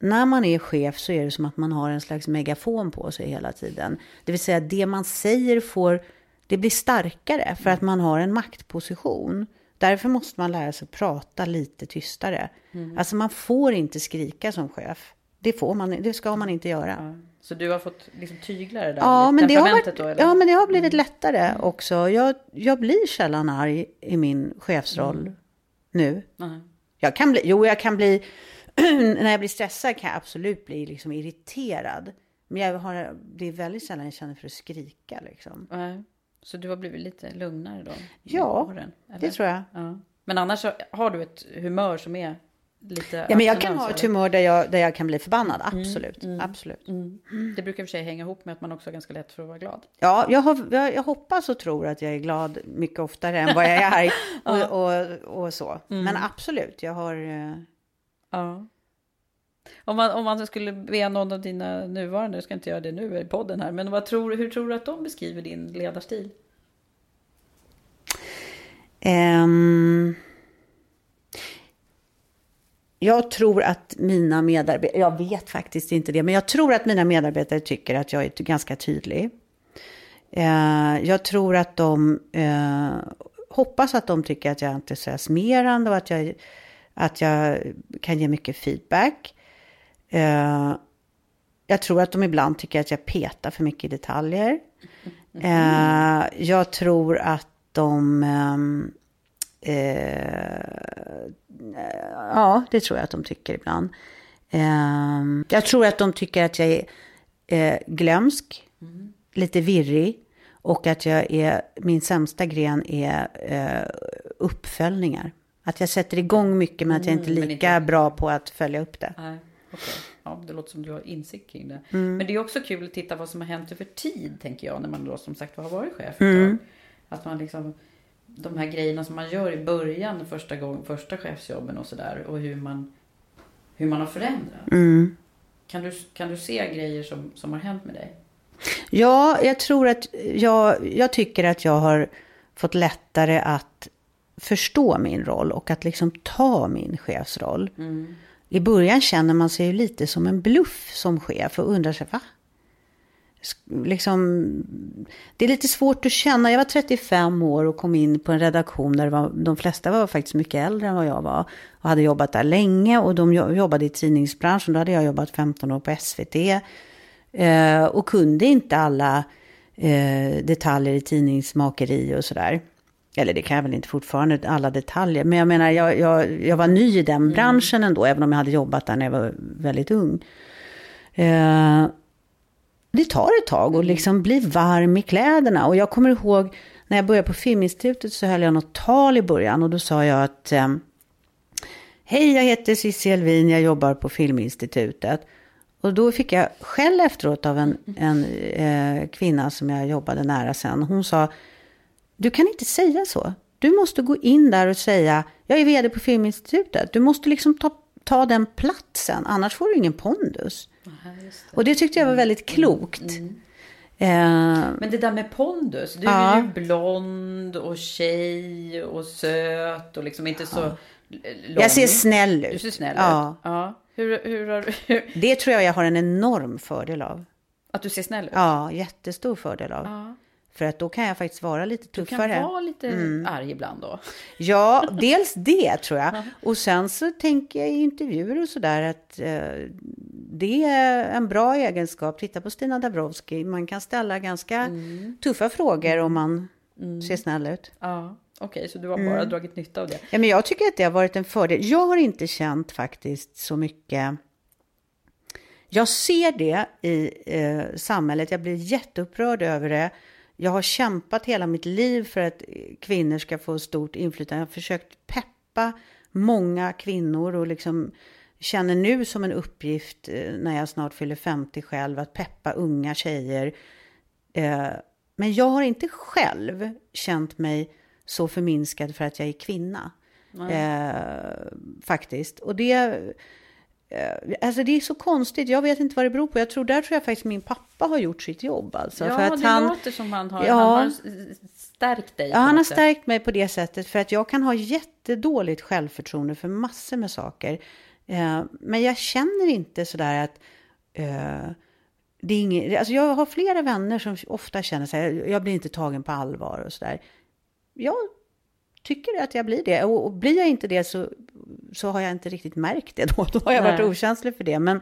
när man är chef så är det som att man har en slags megafon på sig hela tiden. Det vill säga det man säger får, det blir starkare för att man har en maktposition. Därför måste man lära sig att prata lite tystare. Mm. Alltså man får inte skrika som chef. Det, får man, det ska man inte göra. Ja. Så du har fått liksom tygla det där ja, men det har varit, då? Ja, men det har blivit mm. lättare mm. också. Jag, jag blir sällan arg i min chefsroll mm. nu. Jag kan bli, jo, jag kan bli när jag blir stressad kan jag absolut bli liksom irriterad. Men jag har, det är väldigt sällan jag känner för att skrika. Liksom. Så du har blivit lite lugnare då? Ja, åren, det tror jag. Ja. Men annars har du ett humör som är lite Ja, men jag kan ha ett humör där jag, där jag kan bli förbannad, absolut. absolut. eller? Mm. Det brukar i och för sig hänga ihop med att man också har ganska lätt för att vara glad. Ja, jag, har, jag, jag hoppas och tror att jag är glad mycket oftare än vad jag är arg och, och, och så. Men absolut, jag har... eh, Ja. Om man, om man skulle be någon av dina nuvarande, jag ska inte göra det nu i podden här, men vad tror, hur tror du att de beskriver din ledarstil? Um, jag tror att mina medarbetare, jag vet faktiskt inte det, men jag tror att mina medarbetare tycker att jag är ganska tydlig. Uh, jag tror att de uh, hoppas att de tycker att jag är entusiasmerande och att jag, att jag kan ge mycket feedback. Eh, jag tror att de ibland tycker att jag petar för mycket i detaljer. Eh, jag tror att de... ehm, eh, ja, det tror jag att de tycker ibland. Eh, jag tror att de tycker att jag är eh, glömsk, lite virrig. Och att jag är, min sämsta gren är eh, uppföljningar. Att jag sätter igång mycket men att jag inte är Mm, lika inte- bra på att följa upp det. Nej, okej. Ja, det låter som du har insikt kring det. Mm. Men det är också kul att titta vad som har hänt över tid, tänker jag, när man då som sagt har varit chef Mm. Att man liksom, de här grejerna som man gör i början, första, gång, första chefsjobben och sådär, och hur man, hur man har förändrat. Mm. Kan, du, kan du se grejer som, som har hänt med dig? Ja, jag tror att jag, jag tycker att jag har fått lättare att förstå min roll och att liksom ta min chefsroll. I början känner man sig ju lite som en bluff som chef och undrar sig, va? Liksom, det är lite svårt att känna. Jag var 35 år och kom in på en redaktion där var, de flesta var faktiskt mycket äldre än vad jag var. Och hade jobbat där länge och de jobbade i tidningsbranschen. Då hade jag jobbat 15 år på SVT. Eh, och kunde inte alla eh, detaljer i tidningsmakeri och sådär. Eller det kan jag väl inte fortfarande, alla detaljer. Men jag menar, jag, jag, jag var ny i den branschen ändå, även om jag hade jobbat där när jag var väldigt ung. Eh, det tar ett tag att liksom bli varm i kläderna. Och jag kommer ihåg när jag började på Filminstitutet så höll jag något tal i början. Och då sa jag att eh, Hej, jag heter Cissi Elvin, jag jobbar på Filminstitutet. Och då fick jag skäll efteråt av en, en eh, kvinna som jag jobbade nära sen. Hon sa, du kan inte säga så. Du måste gå in där och säga, jag är vd på Filminstitutet. Du måste liksom ta, ta den platsen, annars får du ingen pondus. Och det tyckte jag var väldigt klokt. Eh, Men det där med pondus, du Ja. är ju blond och tjej och söt och liksom inte så lång. jag ser snäll ut. Du ser snäll ja. ut. Ja. Hur, hur har du... Det tror jag jag har en enorm fördel av. Att du ser snäll ut? Ja, jättestor fördel av. Ja. För att då kan jag faktiskt vara lite Du tuffare. kan vara lite Mm. arg ibland då. Ja, dels det tror jag. Och sen så tänker jag i intervjuer och sådär att eh, det är en bra egenskap. Titta på Stina Dabrowski. Man kan ställa ganska Mm. tuffa frågor om man ser snäll ut. Ja, okej, så du har bara dragit nytta av det. Ja, men jag tycker att det har varit en fördel. Jag har inte känt faktiskt så mycket. Jag ser det i eh, samhället. Jag blir jätteupprörd över det. Jag har kämpat hela mitt liv för att kvinnor ska få stort inflytande. Jag har försökt peppa många kvinnor och liksom känner nu som en uppgift eh, när jag snart fyller 50 själv att peppa unga tjejer. Eh, men jag har inte själv känt mig så förminskad för att jag är kvinna. Eh, faktiskt. Och det, alltså det är så konstigt. Jag vet inte vad det beror på. Jag tror, där tror jag faktiskt min pappa har gjort sitt jobb. Alltså, Ja, för att det han, låter som han har, Ja. han har stärkt dig. Ja, han har stärkt mig på det sättet. För att jag kan ha jättedåligt självförtroende för massor med saker. Eh, men jag känner inte sådär att... Eh, det är inget, alltså jag har flera vänner som ofta känner här, jag blir inte tagen på allvar och sådär. Jag tycker att jag blir det. Och, och blir jag inte det så, så har jag inte riktigt märkt det då. Då har jag varit Nej. okänslig för det. Men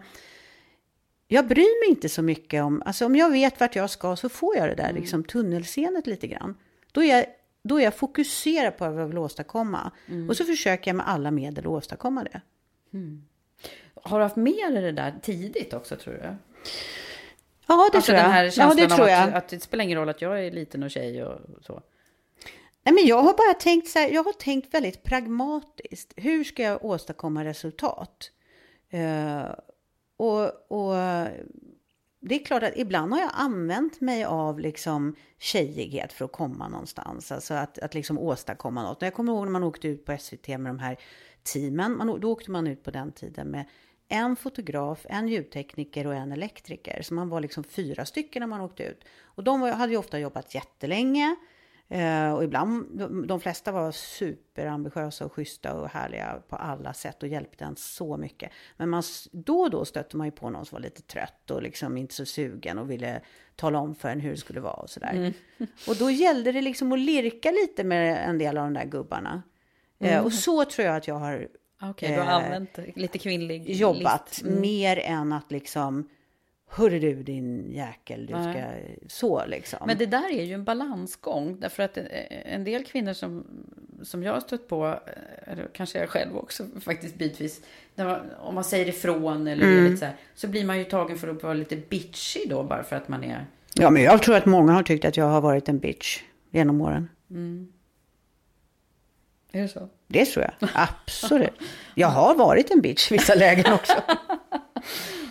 jag bryr mig inte så mycket om, alltså om jag vet vart jag ska så får jag det där liksom tunnelseendet lite grann. Då är jag, då är jag fokuserad på vad jag vill åstadkomma. Och så försöker jag med alla medel att åstadkomma det. Har du haft med dig det där tidigt också, tror du? Ja, det alltså tror jag. den här ja, känslan det tror jag. att, att det spelar ingen roll att jag är liten och tjej och så. Nej, men jag har bara tänkt så här, jag har tänkt väldigt pragmatiskt. Hur ska jag åstadkomma resultat? Uh, och, och det är klart att ibland har jag använt mig av liksom tjejighet för att komma någonstans. Alltså att, att liksom åstadkomma något. Jag kommer ihåg när man åkte ut på SVT med de här teamen. Man, då åkte man ut på den tiden med en fotograf, en ljudtekniker och en elektriker. Så man var liksom fyra stycken när man åkte ut. Och de hade ju ofta jobbat jättelänge. Eh, och ibland, de flesta var superambitiösa och schyssta och härliga på alla sätt och hjälpte en så mycket. Men man, då och då stötte man ju på någon som var lite trött och liksom inte så sugen och ville tala om för en hur det skulle vara och sådär. Mm. Och då gällde det liksom att lirka lite med en del av de där gubbarna. Eh, mm. och så tror jag att jag har Okej, okay, du har eh, använt lite kvinnlig Jobbat mm. mer än att liksom Hörru du din jäkel, du ska så liksom. Men det där är ju en balansgång. Därför att en del kvinnor som, som jag har stött på, eh, eller kanske jag själv också faktiskt bitvis, man, om man säger ifrån eller mm. lite så här, så blir man ju tagen för att vara lite bitchy då bara för att man är... Ja, men jag tror att många har tyckt att jag har varit en bitch genom åren. Mm. Är det så? Det tror jag, absolut. Jag har varit en bitch i vissa lägen också.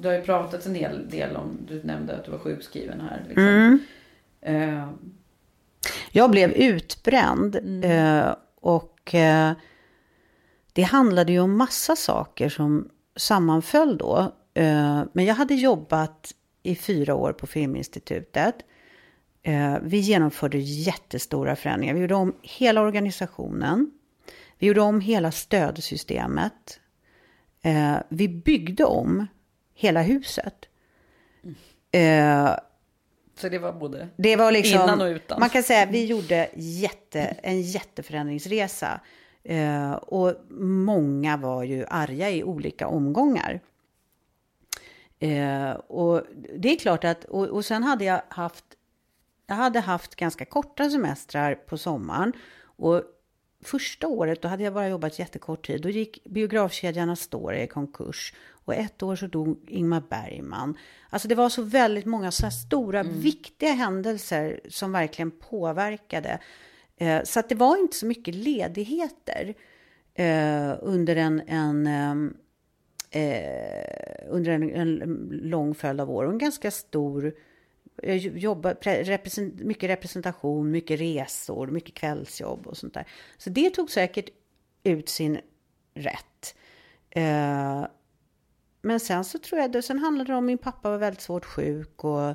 Du har ju pratat en hel del om, du nämnde att du var sjukskriven här. Liksom. Mm. Uh. Jag blev utbränd mm. uh, och uh, det handlade ju om massa saker som sammanföll då. men jag hade jobbat i fyra år på Filminstitutet. vi genomförde jättestora förändringar. Vi gjorde om hela organisationen. Vi gjorde om hela stödsystemet. vi byggde om hela huset. Mm. Uh, så det var både det var liksom, innan och utan? Man kan säga att vi gjorde jätte, en jätteförändringsresa. Uh, och många var ju arga i olika omgångar. Uh, och det är klart att, och, och sen hade jag haft, jag hade haft ganska korta semestrar på sommaren. Och första året, då hade jag bara jobbat jättekort tid. Då gick biografkedjan Astoria i konkurs. Och ett år så dog Ingmar Bergman. Alltså det var så väldigt många så stora, mm. viktiga händelser som verkligen påverkade. Eh, så att det var inte så mycket ledigheter eh, under en, en ehm, eh, under en, en, lång följd av år. Och en ganska stor jag jobbar, represent, mycket representation, mycket resor, mycket kvällsjobb och sånt där. Så det tog säkert ut sin rätt. Eh, men sen så tror jag, det, sen handlade det om min pappa var väldigt svårt sjuk och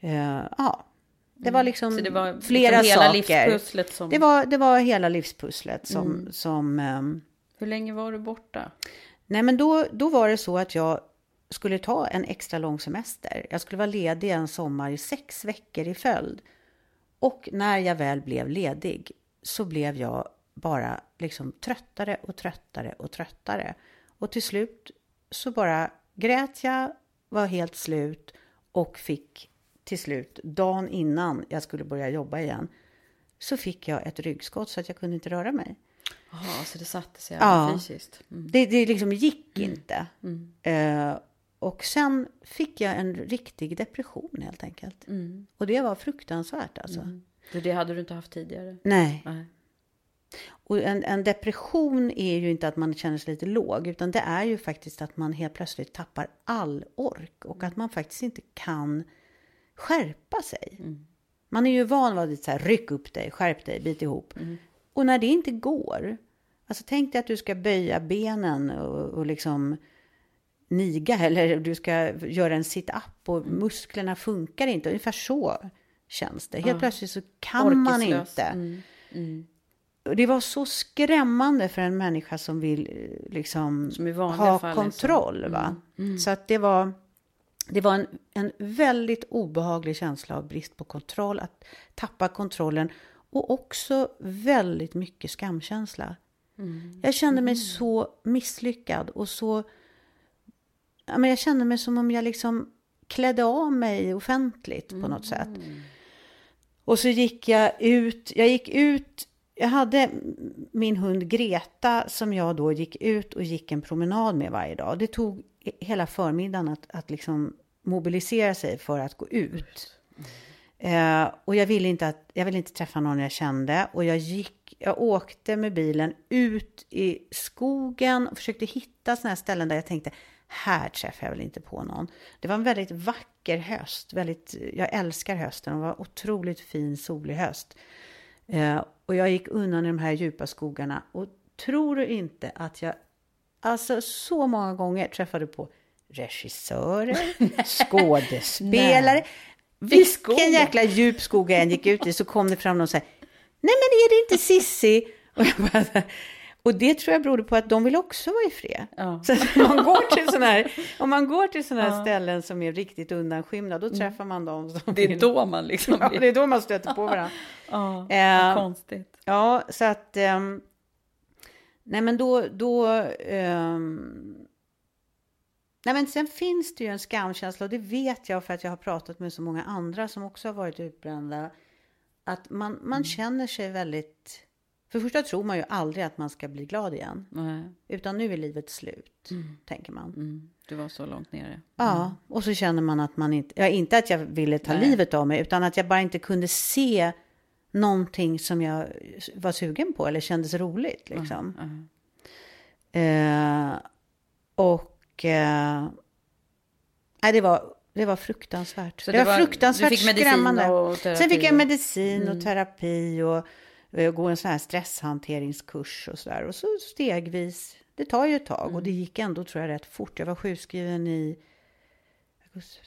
eh, ja, det var mm. liksom mm. det var liksom flera liksom hela saker. Livspusslet som... det, var, det var hela livspusslet som... Mm. som um... Hur länge var du borta? Nej, men då, då var det så att jag skulle ta en extra lång semester. Jag skulle vara ledig en sommar i sex veckor i följd. Och när jag väl blev ledig så blev jag bara liksom tröttare och tröttare och tröttare. Och till slut så bara grät jag, var helt slut och fick till slut, dagen innan jag skulle börja jobba igen, så fick jag ett ryggskott så att jag kunde inte röra mig. Jaha, så det satte sig ja, fysiskt? Mm. Det, det liksom gick mm. inte. Mm. Uh, och sen fick jag en riktig depression helt enkelt. Mm. Och det var fruktansvärt alltså. Mm. För det hade du inte haft tidigare? Nej. Nej. Och en, en, depression är ju inte att man känner sig lite låg, utan det är ju faktiskt att man helt plötsligt tappar all ork och att man faktiskt inte kan skärpa sig. Mm. Man är ju van vid att säga ryck upp dig, skärp dig, bit ihop. Mm. Och när det inte går, alltså tänk dig att du ska böja benen och, och liksom niga eller du ska göra en sit-up och mm. musklerna funkar inte. Ungefär så känns det. Helt ja. plötsligt så kan Orkeslös. man inte. Mm. Mm. Det var så skrämmande för en människa som vill liksom ha fall, kontroll. Liksom. Va? Mm. mm. Så att det var, det var en, en väldigt obehaglig känsla av brist på kontroll. Att tappa kontrollen. Och också väldigt mycket skamkänsla. Mm. Jag kände mig så misslyckad och så ja, men jag kände mig som om jag liksom klädde av mig offentligt på något sätt. Mm. Och så gick jag ut, jag gick ut, jag hade min hund Greta som jag då gick ut och gick en promenad med varje dag. Det tog hela förmiddagen att, att liksom mobilisera sig för att gå ut. Mm. Eh, och jag ville, inte att, jag ville inte träffa någon jag kände. Och jag gick, jag åkte med bilen ut i skogen och försökte hitta sådana här ställen där jag tänkte, här träffar jag väl inte på någon. Det var en väldigt vacker höst. Väldigt, jag älskar hösten. Det var otroligt fin solig höst. Eh, och jag gick undan i de här djupa skogarna. Och tror du inte att jag alltså så många gånger träffade på regissörer, skådespelare. Vilken jäkla djup skog jag än gick ut i så kom det fram någon och sa Nej men är det inte Sissi? Och jag bara, och det tror jag berodde på att de vill också vara i fred. Ja. Så man går till såna här, om man går till sådana här ja. ställen som är riktigt undanskymda, då mm. träffar man dem. Som det är vill... då man liksom... Ja, det är då man stöter på varandra. ja, eh, konstigt. Ja, så att... Eh, nej, men då... då eh, nej, men sen finns det ju en skamkänsla, och det vet jag för att jag har pratat med så många andra som också har varit utbrända. Att man, man mm. känner sig väldigt för första tror man ju aldrig att man ska bli glad igen. Nej. Utan nu är livet slut, mm. tänker man. Mm. Du var så långt nere. Mm. Ja, och så känner man att man inte... Ja, inte att jag ville ta Nej. livet av mig, utan att jag bara inte kunde se någonting som jag var sugen på eller kändes roligt. Liksom. Eh, och... Eh, nej, det var, det var fruktansvärt. Så det, det var, fruktansvärt skrämmande. Och Sen fick jag medicin och mm. terapi och gå en sån här stresshanteringskurs och så där. Och så stegvis, det tar ju ett tag och det mm. gick ändå tror jag rätt fort. Jag var sjukskriven i augusti,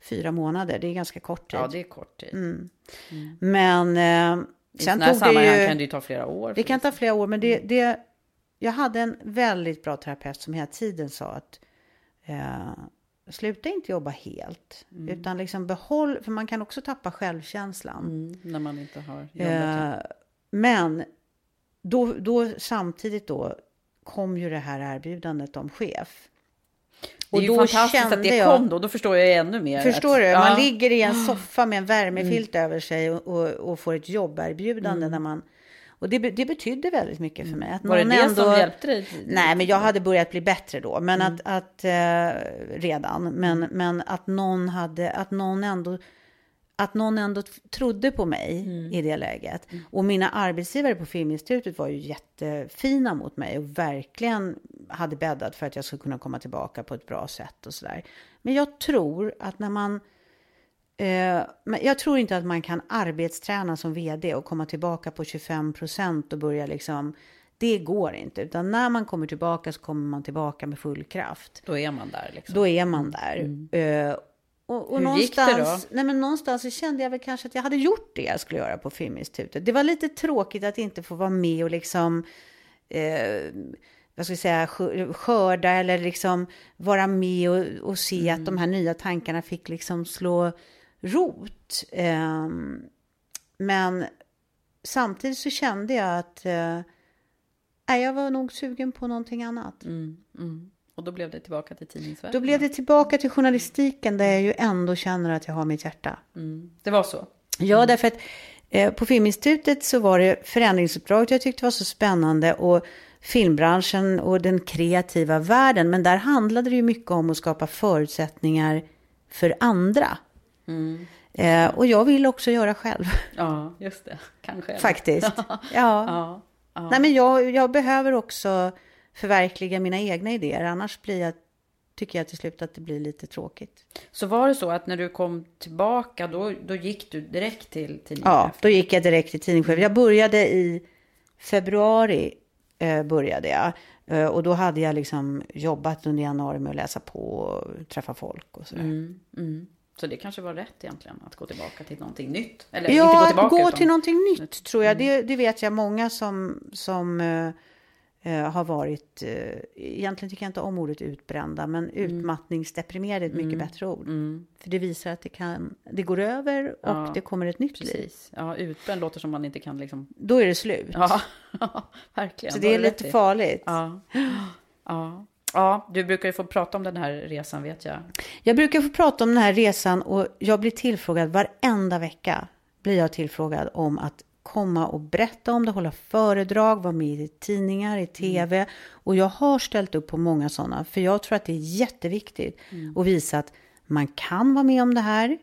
fyra månader, det är ganska kort tid. Ja, det är kort tid. Mm. Mm. Men eh, I sen tog det ju... kan det ju ta flera år. Det kan ta flera år, men det, mm. det, jag hade en väldigt bra terapeut som hela tiden sa att eh, sluta inte jobba helt. Mm. Utan liksom behåll, för man kan också tappa självkänslan. Mm, när man inte har jobbat. Eh, men då, då samtidigt då kom ju det här erbjudandet om chef. Det är ju fantastiskt att det jag, kom då, då förstår jag ännu mer. Förstår att, du? Man ja. ligger i en soffa med en värmefilt mm. över sig och, och, och, får ett jobberbjudande mm. när man Och det, det betydde väldigt mycket för mig. Att Var det det ändå, som hjälpte dig? Nej, men jag hade börjat bli bättre då. Men Mm. att, att eh, redan. Men, men att någon hade, att någon ändå att någon ändå trodde på mig Mm. i det läget. Och mina arbetsgivare på Filminstitutet var ju jättefina mot mig och verkligen hade bäddat för att jag skulle kunna komma tillbaka på ett bra sätt och sådär. Men jag tror att när man men jag tror inte att man kan arbetsträna som vd och komma tillbaka på 25 procent och börja liksom. Det går inte, utan när man kommer tillbaka så kommer man tillbaka med full kraft. Då är man där liksom. Då är man där. Eh, och, och Hur gick det någonstans, då? Nej, men någonstans så kände jag väl kanske att jag hade gjort det jag skulle göra på Filminstitutet. Det var lite tråkigt att inte få vara med och liksom eh, vad ska jag säga, skö- skörda eller liksom vara med och, och se att de här nya tankarna fick liksom slå rot. Ehm, men samtidigt så kände jag att eh, jag var nog sugen på någonting annat. Mm, mm. Och då blev det tillbaka till tidningsvärlden? Då blev det tillbaka till journalistiken där jag ju ändå känner att jag har mitt hjärta. Mm. Det var så? Ja, därför att eh, på Filminstitutet så var det förändringsuppdraget jag tyckte var så spännande och filmbranschen och den kreativa världen. Men där handlade det ju mycket om att skapa förutsättningar för andra. Mm. Eh, och jag vill också göra själv. Ja, just det. Kanske. Faktiskt. Ja. ja. ja. Nej, men jag, jag behöver också förverkliga mina egna idéer. Annars blir jag, tycker jag till slut att det blir lite tråkigt. Så var det så att när du kom tillbaka då, då gick du direkt till tidningen? Ja, då gick jag direkt till tidningschef. Jag började i februari. Eh, började jag. Eh, och då hade jag liksom jobbat under januari med att läsa på och träffa folk och sådär. Mm, mm. Så det kanske var rätt egentligen att gå tillbaka till någonting nytt? Eller ja, inte gå att tillbaka gå utan... Mm. till någonting nytt tror jag. Det, det vet jag många som, som eh, har varit, eh, egentligen tycker jag inte om ordet utbrända, men utmattningsdeprimerade är ett mycket bättre ord. Mm. För det visar att det, kan, det går över och Ja, det kommer ett nytt liv. Precis. Ja, utbränd låter som man inte kan liksom... Då är det slut. Ja, verkligen. Så det är lite farligt. Ja. ja. Ja, du brukar ju få prata om den här resan vet jag. Jag brukar få prata om den här resan och jag blir tillfrågad varenda vecka. Blir jag tillfrågad om att komma och berätta om det, hålla föredrag, vara med i tidningar, i tv. Och jag har ställt upp på många sådana, för jag tror att det är jätteviktigt att visa att man kan vara med om det här.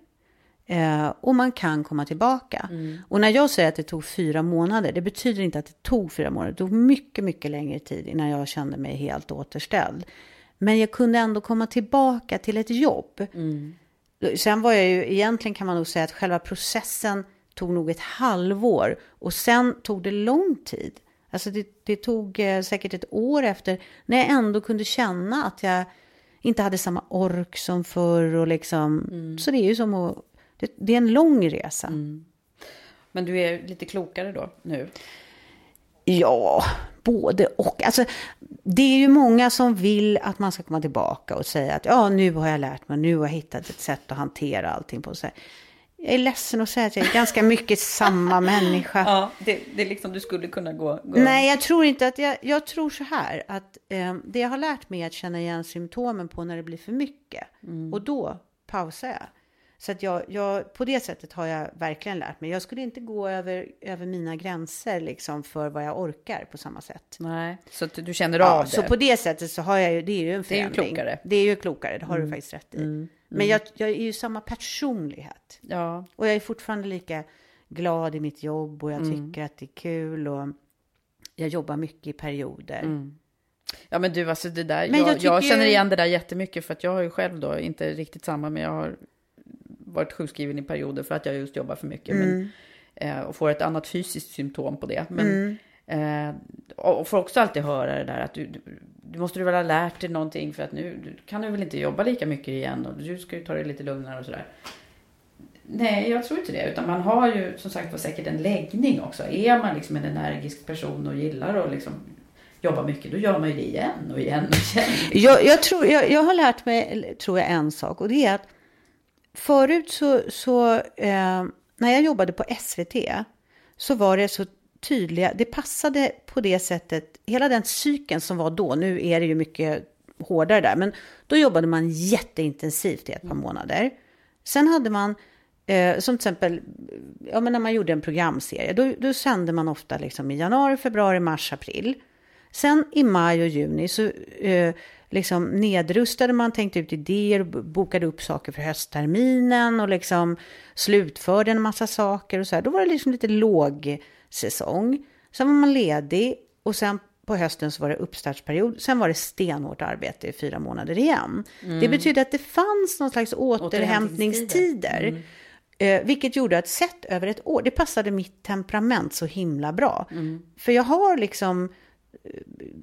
Eh, och man kan komma tillbaka. Och när jag säger att det tog fyra månader, det betyder inte att det tog fyra månader. Det tog mycket, mycket längre tid innan jag kände mig helt återställd. Men jag kunde ändå komma tillbaka till ett jobb. Sen var jag ju, egentligen kan man nog säga att själva processen tog nog ett halvår. Och sen tog det lång tid. Alltså det, det tog eh, säkert ett år efter, när jag ändå kunde känna att jag inte hade samma ork som förr. Och liksom, Så det är ju som att, det, det är en lång resa. Men du är lite klokare då nu? Ja, både och. Alltså, det är ju många som vill att man ska komma tillbaka och säga att ja, nu har jag lärt mig, nu har jag hittat ett sätt att hantera allting på. Så här. Jag är ledsen att säga att jag är ganska mycket samma människa. Ja, det, det är liksom du skulle kunna gå... gå. Nej, jag tror inte att jag, jag tror så här att eh, det jag har lärt mig är att känna igen symptomen på när det blir för mycket. Och då pausar jag. Så att jag, jag, på det sättet har jag verkligen lärt mig. Jag skulle inte gå över, över mina gränser liksom för vad jag orkar på samma sätt. Nej, så att du känner Ja, av det? så på det sättet så har jag ju, det är ju en Det är ju förändring. klokare. Det är ju klokare, det har Mm. du faktiskt rätt i. Men jag, jag är ju samma personlighet. Ja. Och jag är fortfarande lika glad i mitt jobb och jag Mm. tycker att det är kul och jag jobbar mycket i perioder. Ja men du, alltså det där, Men jag, jag jag, tycker- känner igen det där jättemycket för att jag har ju själv då, inte riktigt samma, men jag har varit sjukskriven i perioder för att jag just jobbar för mycket. Mm. Men, eh, och får ett annat fysiskt symptom på det. Men, eh, och får också alltid höra det där att du, du, du måste du väl ha lärt dig någonting för att nu du, kan du väl inte jobba lika mycket igen och du ska ju ta det lite lugnare och sådär. Nej, jag tror inte det. Utan man har ju som sagt var säkert en läggning också. Är man liksom en energisk person och gillar att liksom jobba mycket, då gör man ju det igen och igen och igen. Jag, jag, tror, jag, jag har lärt mig, tror jag, en sak. Och det är att förut så, så eh, när jag jobbade på SVT så var det så tydliga, det passade på det sättet, hela den cykeln som var då, nu är det ju mycket hårdare där, men då jobbade man jätteintensivt i ett par månader. Sen hade man Eh, som till exempel, ja, men när man gjorde en programserie, då, då sände man ofta liksom i januari, februari, mars, april. Sen i maj och juni så eh, liksom nedrustade man, tänkte ut idéer, bokade upp saker för höstterminen och liksom slutförde en massa saker och så här. Då var det liksom lite låg säsong. Sen var man ledig och sen på hösten så var det uppstartsperiod. Sen var det stenhårt arbete i fyra månader igen. Mm. Det betyder att det fanns någon slags återhämtningstider. Mm. Eh, vilket gjorde att sett över ett år, det passade mitt temperament så himla bra. Mm. För jag har liksom,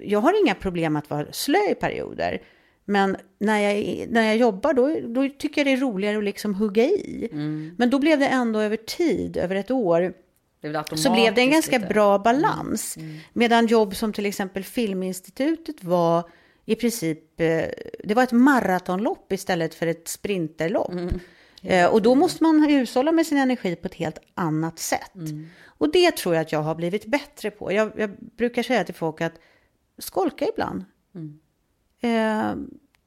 jag har inga problem att vara slö i perioder. Men när jag, när jag jobbar då, då tycker jag det är roligare att liksom hugga i. Mm. Men då blev det ändå över tid, över ett år, så blev det en ganska lite. bra balans. Mm. Mm. Medan jobb som till exempel Filminstitutet var i princip, eh, det var ett maratonlopp istället för ett sprinterlopp. Mm. Eh, och då måste man hushålla med sin energi på ett helt annat sätt. Mm. Och det tror jag att jag har blivit bättre på. Jag, jag brukar säga till folk att skolka ibland. Mm. Eh,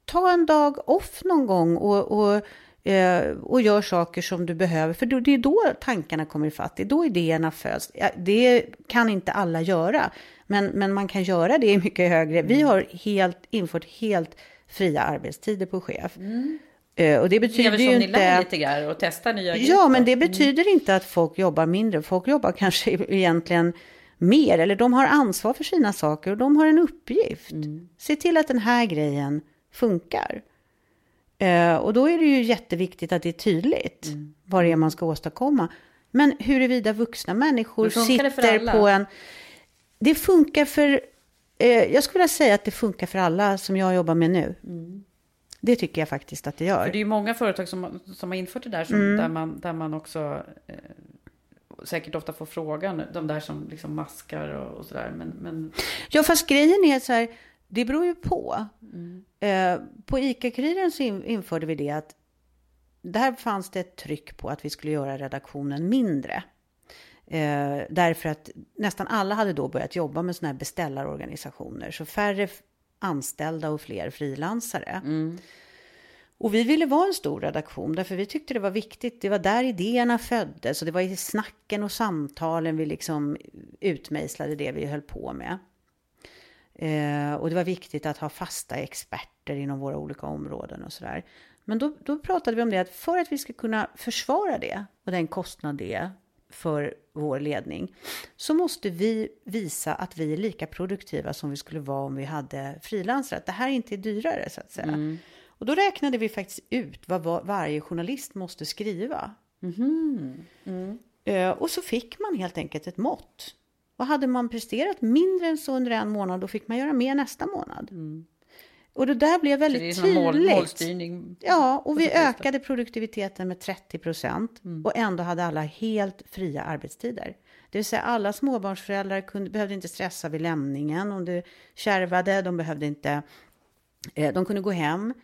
ta en dag off någon gång och, och, eh, och gör saker som du behöver. För det är då tankarna kommer ifatt, det är då idéerna föds. Det kan inte alla göra, men, men man kan göra det i mycket högre. Vi mm. har helt, infört helt fria arbetstider på chef. Mm. Eh, och det betyder ju inte... Ni lite grann och testar nya grejer. Ja, men det mm. betyder mm. inte att folk jobbar mindre. Folk jobbar kanske egentligen mer, eller de har ansvar för sina saker och de har en uppgift. Mm. Se till att den här grejen funkar. Eh, och då är det ju jätteviktigt att det är tydligt mm. vad det är man ska åstadkomma. Men huruvida vuxna människor sitter på en... Det funkar för... Eh, jag skulle vilja säga att det funkar för alla som jag jobbar med nu. Mm. Det tycker jag faktiskt att det gör. För det är ju många företag som, som har infört det där, som, mm. där, man, där man också eh, säkert ofta får frågan, de där som liksom maskar och, och sådär. Men, men... Ja, fast grejen är så här, det beror ju på. Mm. Eh, på ICA-Kuriren så in, införde vi det att där fanns det ett tryck på att vi skulle göra redaktionen mindre. Eh, därför att nästan alla hade då börjat jobba med sådana här beställarorganisationer. Så färre anställda och fler frilansare. Mm. Och vi ville vara en stor redaktion därför vi tyckte det var viktigt. Det var där idéerna föddes och det var i snacken och samtalen vi liksom utmejslade det vi höll på med. Eh, och det var viktigt att ha fasta experter inom våra olika områden och sådär. Men då, då pratade vi om det att för att vi ska kunna försvara det och den kostnad det för vår ledning, så måste vi visa att vi är lika produktiva som vi skulle vara om vi hade frilansare. Att det här inte är dyrare, så att säga. Mm. Och då räknade vi faktiskt ut vad varje journalist måste skriva. Mm. Mm. Och så fick man helt enkelt ett mått. Och hade man presterat mindre än så under en månad, då fick man göra mer nästa månad. Och det där blev väldigt tydligt. målstyrning. Ja, och vi ökade produktiviteten med 30 procent mm. och ändå hade alla helt fria arbetstider. Det vill säga alla småbarnsföräldrar kunde, behövde inte stressa vid lämningen om det kärvade. De behövde inte, eh, de kunde gå hem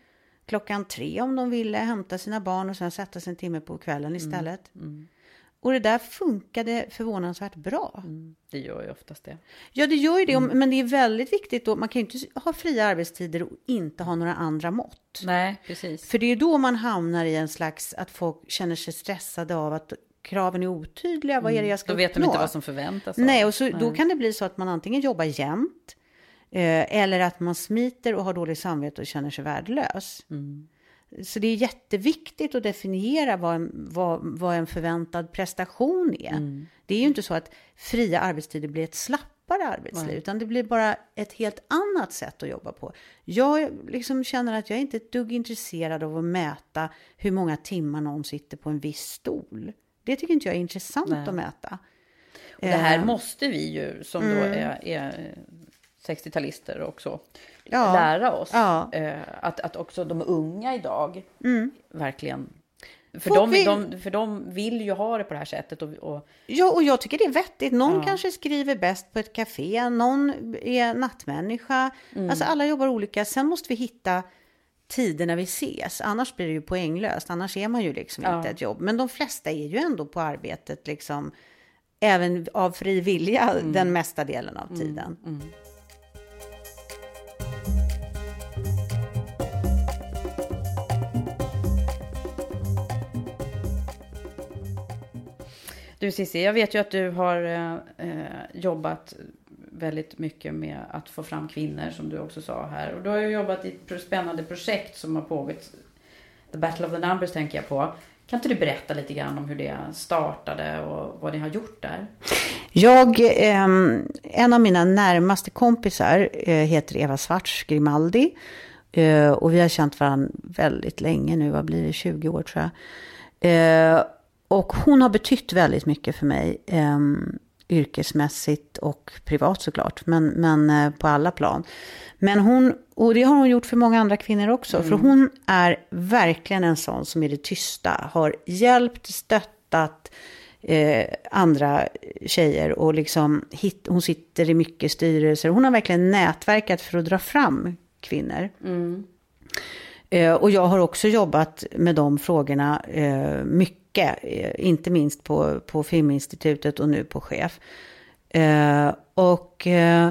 klockan tre om de ville, hämta sina barn och sen sätta sig en timme på kvällen mm. istället. Mm. Mm. Och det där funkade förvånansvärt bra. Mm, det gör ju oftast det. Ja, det gör ju det. Mm. Men det är väldigt viktigt då. Man kan ju inte ha fria arbetstider och inte ha några andra mått. Nej, precis. För det är då man hamnar i en slags att folk känner sig stressade av att kraven är otydliga. Vad är det mm. jag ska Då vet uppnå? de inte vad som förväntas. Nej, och så, Nej. då kan det bli så att man antingen jobbar jämt eh, eller att man smiter och har dåligt samvete och känner sig värdelös. Mm. Så det är jätteviktigt att definiera vad en, vad, vad en förväntad prestation är. Mm. Det är ju inte så att fria arbetstider blir ett slappare arbetsliv, Nej. utan det blir bara ett helt annat sätt att jobba på. Jag liksom känner att jag är inte ett dugg intresserad av att mäta hur många timmar någon sitter på en viss stol. Det tycker inte jag är intressant Nej. att mäta. Och det här eh. måste vi ju, som mm. då är, är 60-talister också, ja. lära oss. Ja. Eh, att, att också de unga idag mm. verkligen för de, vill... de, för de vill ju ha det på det här sättet. Och, och... Ja, och jag tycker det är vettigt. Någon ja. kanske skriver bäst på ett café, någon är nattmänniska. Mm. Alltså alla jobbar olika. Sen måste vi hitta tider när vi ses. Annars blir det ju poänglöst. Annars är man ju liksom ja. inte ett jobb. Men de flesta är ju ändå på arbetet liksom även av fri vilja mm. den mesta delen av tiden. Mm. Du Cissi, jag vet ju att du har eh, eh, jobbat väldigt mycket med att få fram kvinnor som du också sa här. Och du har ju jobbat i ett spännande projekt som har pågått. The Battle of the Numbers tänker jag på. Kan inte du berätta lite grann om hur det startade och vad ni har gjort där? Jag, eh, en av mina närmaste kompisar eh, heter Eva Svarts Grimaldi. Eh, och vi har känt varandra väldigt länge nu, vad blir det, 20 år tror jag. Eh, Eh, och hon har betytt väldigt mycket för mig. Ehm, yrkesmässigt och privat såklart, men, men eh, på alla plan. Men hon, och det har hon gjort för många andra kvinnor också, mm. för hon är verkligen en sån som i det tysta har hjälpt, stöttat eh, andra tjejer och liksom hit, hon sitter i mycket styrelser. Hon har verkligen nätverkat för att dra fram kvinnor. Mm. Eh, och jag har också jobbat med de frågorna eh, mycket mycket, eh, inte minst på, på Filminstitutet och nu på chef. Eh, och eh,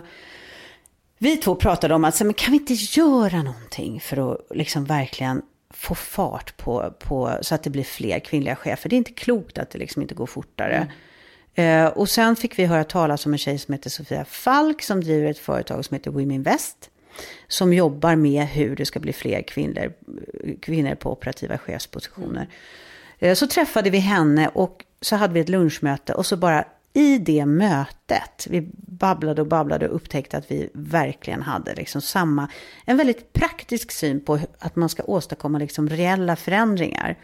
vi två pratade om att, men kan vi inte göra någonting för att liksom verkligen få fart på, på, så att det blir fler kvinnliga chefer. Det är inte klokt att det liksom inte går fortare. Mm. Eh, och sen fick vi höra talas om en tjej som heter Sofia Falk som driver ett företag som heter Women Invest. Som jobbar med hur det ska bli fler kvinnor, kvinnor på operativa chefspositioner. Eh, så träffade vi henne och så hade vi ett lunchmöte och så bara i det mötet, vi babblade och babblade och upptäckte att vi verkligen hade liksom samma, en väldigt praktisk syn på att man ska åstadkomma liksom reella förändringar.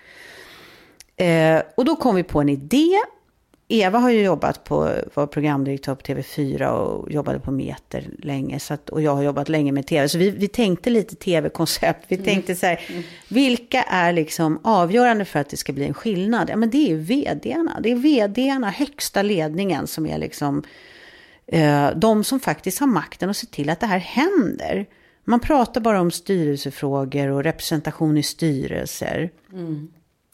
Eh, och då kom vi på en idé Eva har ju jobbat på, var programdirektör på TV4 och jobbade på Meter länge. Så att, och jag har jobbat länge med TV. Så vi, vi tänkte lite TV-koncept. Vi mm. tänkte så här, mm. vilka är liksom avgörande för att det ska bli en skillnad? Ja, men det är ju vdarna. Det är vdarna, högsta ledningen som är liksom eh, de som faktiskt har makten att se till att det här händer. Man pratar bara om styrelsefrågor och representation i styrelser. Mm.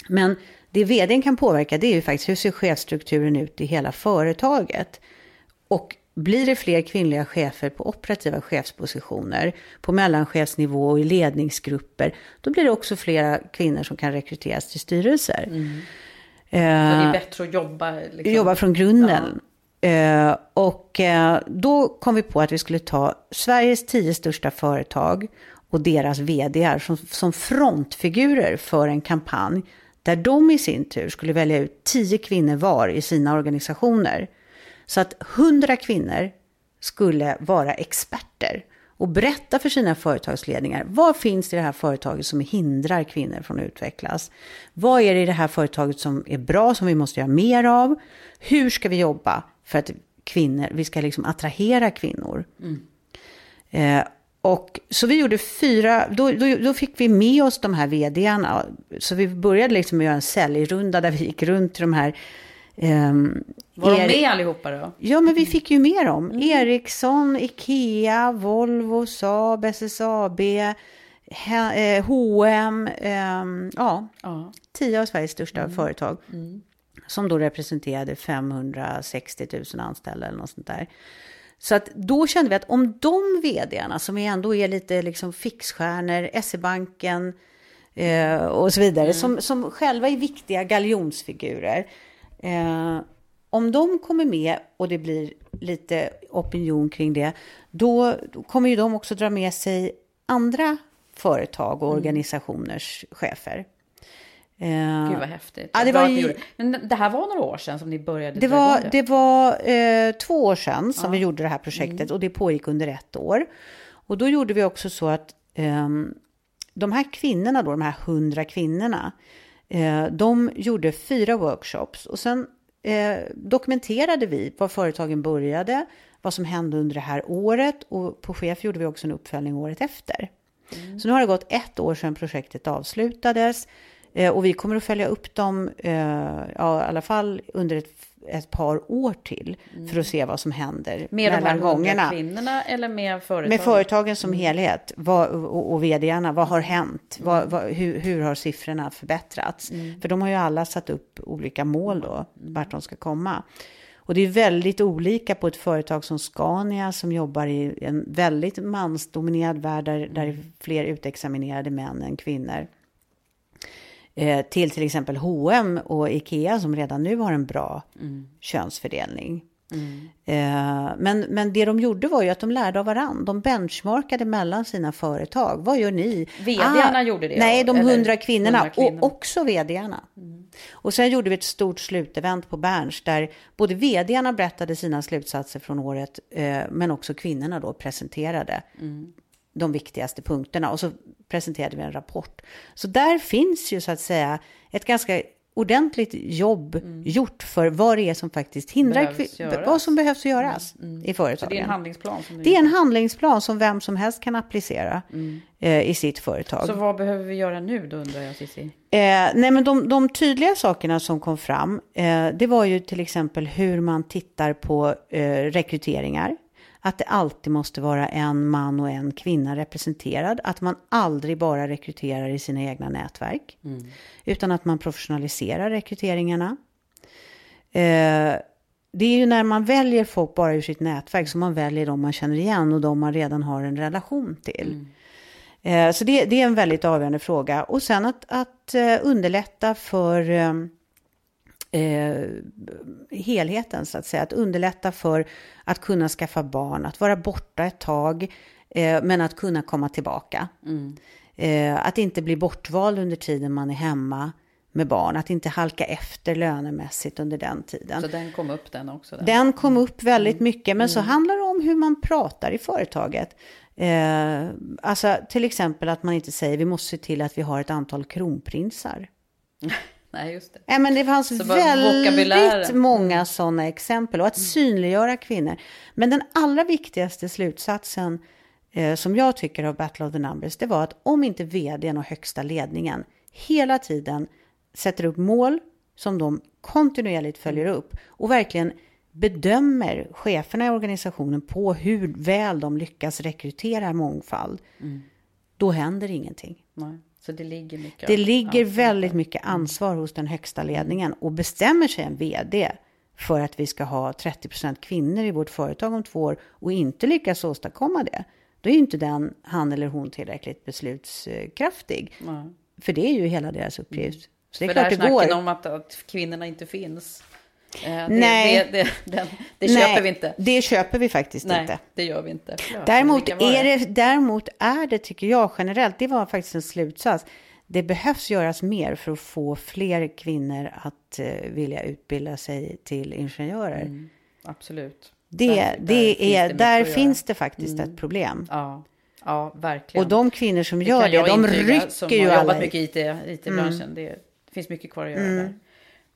Men det vdn kan påverka det är ju faktiskt hur ser chefsstrukturen ut i hela företaget. Och blir det fler kvinnliga chefer på operativa chefspositioner, på mellanchefsnivå och i ledningsgrupper, då blir det också flera kvinnor som kan rekryteras till styrelser. Mm. Så det är bättre att jobba... Liksom. Jobba från grunden. Ja. Eh, och eh, då kom vi på att vi skulle ta Sveriges tio största företag och deras vd som, som frontfigurer för en kampanj där de i sin tur skulle välja ut tio kvinnor var i sina organisationer. Så att hundra kvinnor skulle vara experter och berätta för sina företagsledningar. Vad finns i det här företaget som hindrar kvinnor från att utvecklas? Vad är det i det här företaget som är bra, som vi måste göra mer av? Hur ska vi jobba för att kvinnor, vi ska liksom attrahera kvinnor? Mm. Eh, och, så vi gjorde fyra, då, då, då, fick vi med oss de här vdarna. Så vi började liksom göra en säljrunda där vi gick runt till de här Um, var de med allihopa då? Ja, men vi fick ju med dem. Mm. Ericsson, Ikea, Volvo, Saab, SSAB, H&M, um, ja, ja, tio av Sveriges största mm. företag. Mm. Som då representerade 560 000 anställda eller något sånt där. Så att då kände vi att om de vdarna som ändå är lite liksom fixstjärnor, SE-banken eh, och så vidare, mm. som, som själva är viktiga galjonsfigurer. Eh, om de kommer med och det blir lite opinion kring det, då, kommer ju de också dra med sig andra företag och mm. organisationers chefer. Eh, Gud vad häftigt. Ja, det var ju, Men det här var några år sedan som ni började? Det var, det var eh, två år sedan som ja. vi gjorde det här projektet mm. och det pågick under ett år. Och då gjorde vi också så att eh, de här kvinnorna då, de här hundra kvinnorna, eh, de gjorde fyra workshops och sen eh, dokumenterade vi var företagen började, vad som hände under det här året och på chef gjorde vi också en uppföljning året efter. Mm. Så nu har det gått ett år sedan projektet avslutades. Eh, och vi kommer att följa upp dem, eh, ja, i alla fall under ett, ett par år till, mm. för att se vad som händer med mellan de här gångerna. kvinnorna eller med företagen? Med företagen som mm. helhet vad, och, och vdarna. Vad har hänt? Mm. Vad, vad, hur, hur, har siffrorna förbättrats? Mm. För de har ju alla satt upp olika mål då, mm. vart de ska komma. Och det är väldigt olika på ett företag som Scania som jobbar i en väldigt mansdominerad värld där, där det är fler utexaminerade män än kvinnor. Eh, till till exempel H&M och Ikea som redan nu har en bra Mm. könsfördelning. Eh, men, men det de gjorde var ju att de lärde av varandra. De benchmarkade mellan sina företag. Vad gör ni? Ah, VD-arna gjorde det, Nej, de hundra kvinnorna. 100 kvinnorna. Och också vd-arna. Och sen gjorde vi ett stort slutevent på Berns där både vd-arna berättade sina slutsatser från året, eh, men också kvinnorna då presenterade de viktigaste punkterna. Och så presenterade vi en rapport. Så där finns ju så att säga ett ganska ordentligt jobb gjort för vad det är som faktiskt hindrar vad som behövs göras i Så företagen. det är en handlingsplan som Det är en handlingsplan som vem som helst kan applicera eh, i sitt företag. Så vad behöver vi göra nu då undrar jag Cissi? Eh, nej, men de, de tydliga sakerna som kom fram, eh, det var ju till exempel hur man tittar på eh, rekryteringar. Att det alltid måste vara en man och en kvinna representerad. Att man aldrig bara rekryterar i sina egna nätverk. Utan att man professionaliserar rekryteringarna. Eh, det är ju när man väljer folk bara ur sitt nätverk som man väljer de man känner igen och de man redan har en relation till. Eh, Så det, det är en väldigt avgörande fråga. Och sen att, att eh, underlätta för eh, helheten, så att säga. Att underlätta för att kunna skaffa barn, att vara borta ett tag, eh, men att kunna komma tillbaka. Eh, att inte bli bortvald under tiden man är hemma med barn, att inte halka efter lönemässigt under den tiden. Så den kom upp den också? Den. Den kom upp väldigt mycket, men så handlar det om hur man pratar i företaget. Eh, alltså till exempel att man inte säger vi måste se till att vi har ett antal kronprinsar. Nej, just det. Nej, men det fanns väldigt många sådana exempel och att synliggöra kvinnor. Men den allra viktigaste slutsatsen eh, som jag tycker av Battle of the Numbers, det var att om inte vdn och högsta ledningen hela tiden sätter upp mål som de kontinuerligt följer upp och verkligen bedömer cheferna i organisationen på hur väl de lyckas rekrytera mångfald, då händer ingenting. Nej. Så det ligger mycket Det ligger ansvar. väldigt mycket ansvar hos den högsta ledningen och bestämmer sig en vd för att vi ska ha 30% kvinnor i vårt företag om två år och inte lyckas åstadkomma det, då är ju inte den, han eller hon tillräckligt beslutskraftig. Nej. För det är ju hela deras uppgift. Så det är För klart det det här går. om att, att kvinnorna inte finns. Eh, Det, Nej. Det, det, det Nej, köper vi inte. Det köper vi faktiskt Nej, inte. det gör vi inte. Ja, Däremot är, det, däremot är det, tycker jag generellt, det var faktiskt en slutsats. Det behövs göras mer för att få fler kvinnor att eh, vilja utbilda sig till ingenjörer. Absolut. Det, Där- det finns är, där finns det faktiskt ett problem. Ja, ja verkligen. Och de kvinnor som gör det, de som rycker ju har alla jobbat i- mycket i IT, IT-branschen. Det, det finns mycket kvar att göra Mm. där.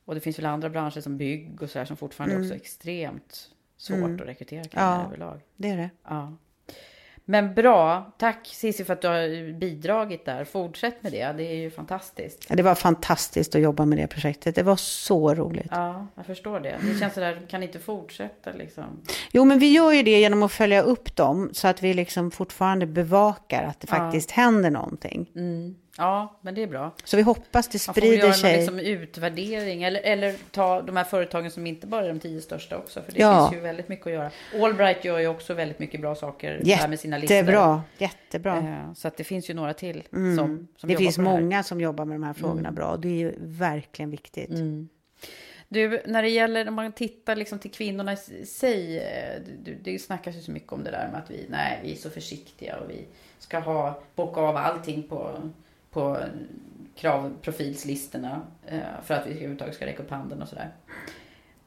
Och det finns väl andra branscher som bygg och sådär som fortfarande Mm. också är extremt svårt Mm. att rekrytera kvinnor Ja. överlag. Det är det. Ja. Men bra, tack Cissi för att du har bidragit där. Fortsätt med det, det är ju fantastiskt. Ja, det var fantastiskt att jobba med det projektet. Det var så roligt. Ja, jag förstår det. Det känns sådär, kan inte fortsätta liksom. Jo, men vi gör ju det genom att följa upp dem så att vi liksom fortfarande bevakar att det Ja. faktiskt händer någonting. Mm. Ja, men det är bra. Så vi hoppas det Man får väl sprider göra sig. någon liksom utvärdering eller, eller ta de här företagen som inte bara är de tio största också. För det Ja. finns ju väldigt mycket att göra. Allbright gör ju också väldigt mycket bra saker där med sina listor. Jättebra, jättebra. Eh, Så att det finns ju några till Mm. som, som det jobbar finns på det många som jobbar med de här frågorna Mm. bra. Och det är ju verkligen viktigt. Du, när det gäller om man tittar liksom till kvinnorna i sig. eh, Det, det snackas ju så mycket om det där med att vi, nej, vi är så försiktiga och vi ska ha, bocka av allting på, på kravprofilslistorna eh, för att vi överhuvudtaget ska räcka upp handen och sådär.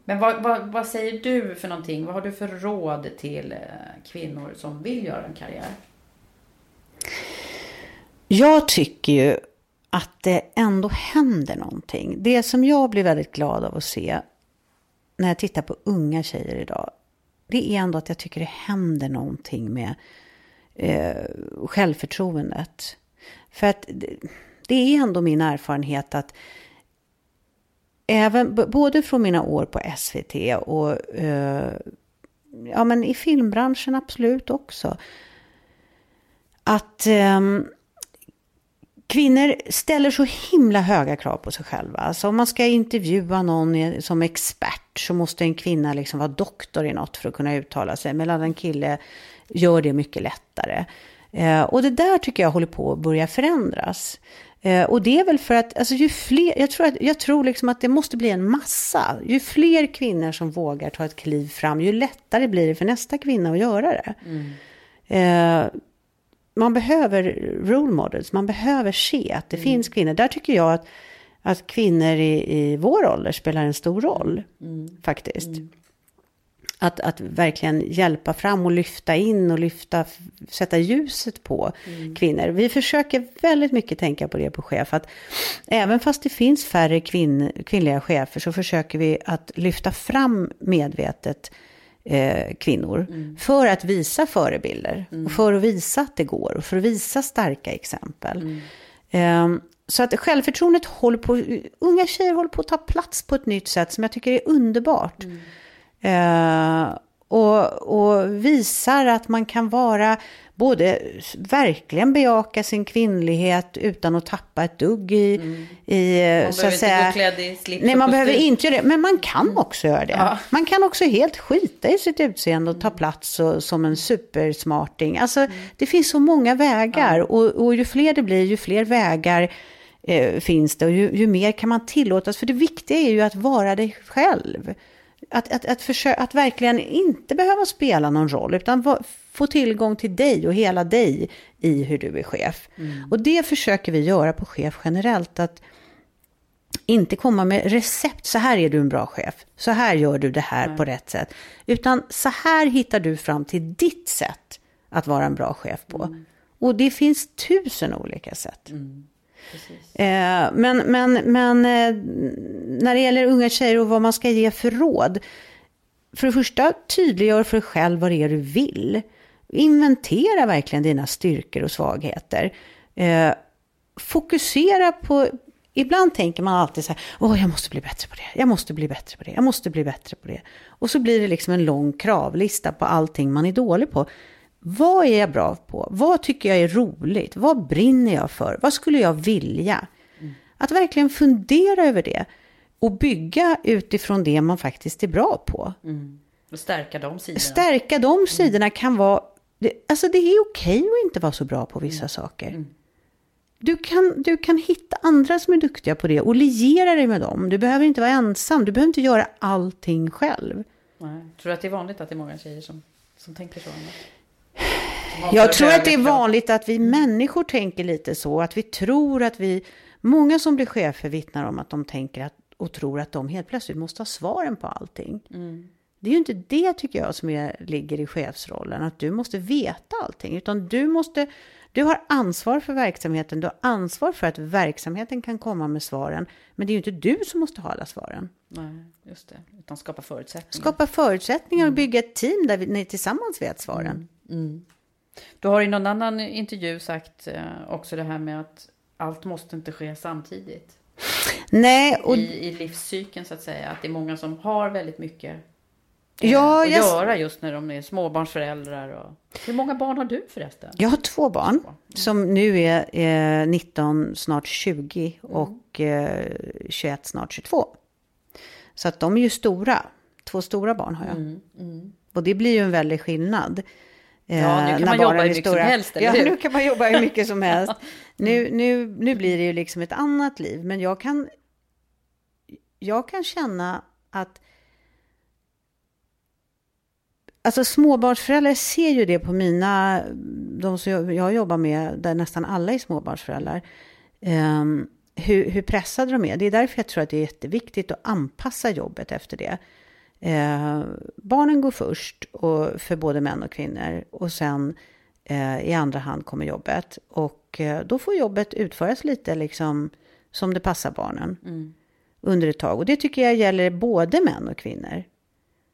Men vad, vad, vad säger du för någonting? Vad har du för råd till eh, kvinnor som vill göra en karriär? Jag tycker ju att det ändå händer någonting. Det som jag blir väldigt glad av att se när jag tittar på unga tjejer idag, det är ändå att jag tycker det händer någonting med eh, självförtroendet. För att det, är ändå min erfarenhet att även både från mina år på SVT och eh, ja, men i filmbranschen absolut också. Att eh, kvinnor ställer så himla höga krav på sig själva. Alltså om man ska intervjua någon som expert så måste en kvinna liksom vara doktor i något för att kunna uttala sig. Medan en kille gör det mycket lättare. Eh, och det där tycker jag håller på att börja förändras. Eh, och det är väl för att, alltså ju fler, jag tror, att, jag tror liksom att det måste bli en massa. Ju fler kvinnor som vågar ta ett kliv fram, ju lättare blir det för nästa kvinna att göra det. Eh, man behöver role models, man behöver se att det finns kvinnor. Där tycker jag att, att kvinnor i, i vår ålder spelar en stor roll, faktiskt. Att, att verkligen hjälpa fram och lyfta in och lyfta, sätta ljuset på kvinnor. Vi försöker väldigt mycket tänka på det på chef. Att även fast det finns färre kvinn, kvinnliga chefer så försöker vi att lyfta fram medvetet eh, kvinnor. För att visa förebilder. Och för att visa att det går. Och för att visa starka exempel. Ehm, så att självförtroendet håller på, unga tjejer håller på att ta plats på ett nytt sätt som jag tycker är underbart. Eh, och, och visar att man kan vara både verkligen bejaka sin kvinnlighet utan att tappa ett dugg i, i Mm. Man så behöver att inte säga. gå klädd i slips Nej, man behöver inte göra det. Men man kan också göra det. Ja. Man kan också helt skita i sitt utseende och ta plats och, som en supersmarting. Alltså, det finns så många vägar. Och, och ju fler det blir, ju fler vägar eh, finns det. Och ju, ju mer kan man tillåtas. För det viktiga är ju att vara dig själv. Att, att, att, försöka, att verkligen inte behöva spela någon roll, utan få tillgång till dig och hela dig i hur du är chef. Och det försöker vi göra på chef generellt, att inte komma med recept, så här är du en bra chef, så här gör du det här på rätt sätt. Utan så här hittar du fram till ditt sätt att vara en bra chef på. Och det finns tusen olika sätt. Eh, men men, men eh, när det gäller unga tjejer och vad man ska ge för råd. För det första, tydliggör för dig själv vad det är du vill. Inventera verkligen dina styrkor och svagheter. Eh, fokusera på... Ibland tänker man alltid så här, åh jag måste bli bättre på det, jag måste bli bättre på det, jag måste bli bättre på det. Och så blir det liksom en lång kravlista på allting man är dålig på. Vad är jag bra på? Vad tycker jag är roligt? Vad brinner jag för? Vad skulle jag vilja? Att verkligen fundera över det och bygga utifrån det man faktiskt är bra på. Och stärka de sidorna. Stärka de sidorna kan vara... det- Alltså det är okej att inte vara så bra på vissa saker. Du kan, du kan hitta andra som är duktiga på det och liera dig med dem. Du behöver inte vara ensam. Du behöver inte göra allting själv. Nej. Tror du att det är vanligt att det är många tjejer som, som tänker så? Anna? Jag tror att det är vanligt att vi människor tänker lite så. Att vi tror att vi... Många som blir chefer vittnar om att de tänker att, och tror att de helt plötsligt måste ha svaren på allting. Det är ju inte det tycker jag som är, ligger i chefsrollen. Att du måste veta allting. Utan du måste... Du har ansvar för verksamheten. Du har ansvar för att verksamheten kan komma med svaren. Men det är ju inte du som måste ha alla svaren. Nej, just det. Utan skapa förutsättningar. Skapa förutsättningar och bygga ett team där vi, ni tillsammans vet svaren. Du har i någon annan intervju sagt eh, också det här med att allt måste inte ske samtidigt. Nej, och I, I livscykeln så att säga. Att det är många som har väldigt mycket eh, Ja, att jag- göra just när de är småbarnsföräldrar. Och... Hur många barn har du förresten? Jag har två barn som nu är eh, 19, snart 20 och eh, 21, snart 22. Så att de är ju stora. Två stora barn har jag. Och det blir ju en väldig skillnad. Eh, Ja, nu kan man jobba hur mycket som helst, eller Ja, hur? nu kan man jobba hur mycket som helst. Nu, nu, nu blir det ju liksom ett annat liv. Men jag kan, jag kan känna att Alltså småbarnsföräldrar ser ju det på mina, de som jag, jobbar med, där nästan alla är småbarnsföräldrar. Ehm, hur, hur pressade de är. Det är därför jag tror att det är jätteviktigt att anpassa jobbet efter det. Eh, barnen går först och, för både män och kvinnor och sen eh, i andra hand kommer jobbet. Och eh, då får jobbet utföras lite liksom som det passar barnen under ett tag. Och det tycker jag gäller både män och kvinnor.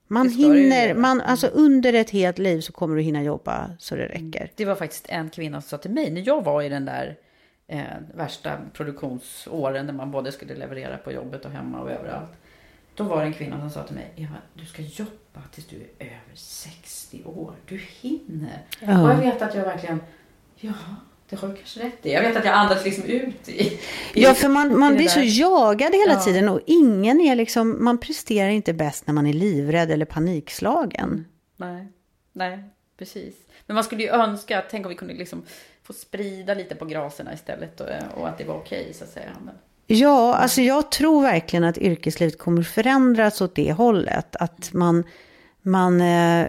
Man hinner, man, alltså under ett helt liv så kommer du hinna jobba så det räcker. Det var faktiskt en kvinna som sa till mig när jag var i den där eh, värsta produktionsåren där man både skulle leverera på jobbet och hemma och överallt. Då var det en kvinna som sa till mig, Eva, du ska jobba tills du är över 60 år. Du hinner. Ja. Och jag vet att jag verkligen, ja, det har du kanske rätt i. Jag vet att jag andas liksom ut i, i Ja, för man, man blir så jagad hela Ja. tiden och ingen är liksom, man presterar inte bäst när man är livrädd eller panikslagen. Nej, nej, precis. Men man skulle ju önska, tänk om vi kunde liksom få sprida lite på graserna istället och, och att det var okej okay, så att säga. Men... Ja, alltså jag tror verkligen att yrkeslivet kommer förändras åt det hållet. Att man, man eh,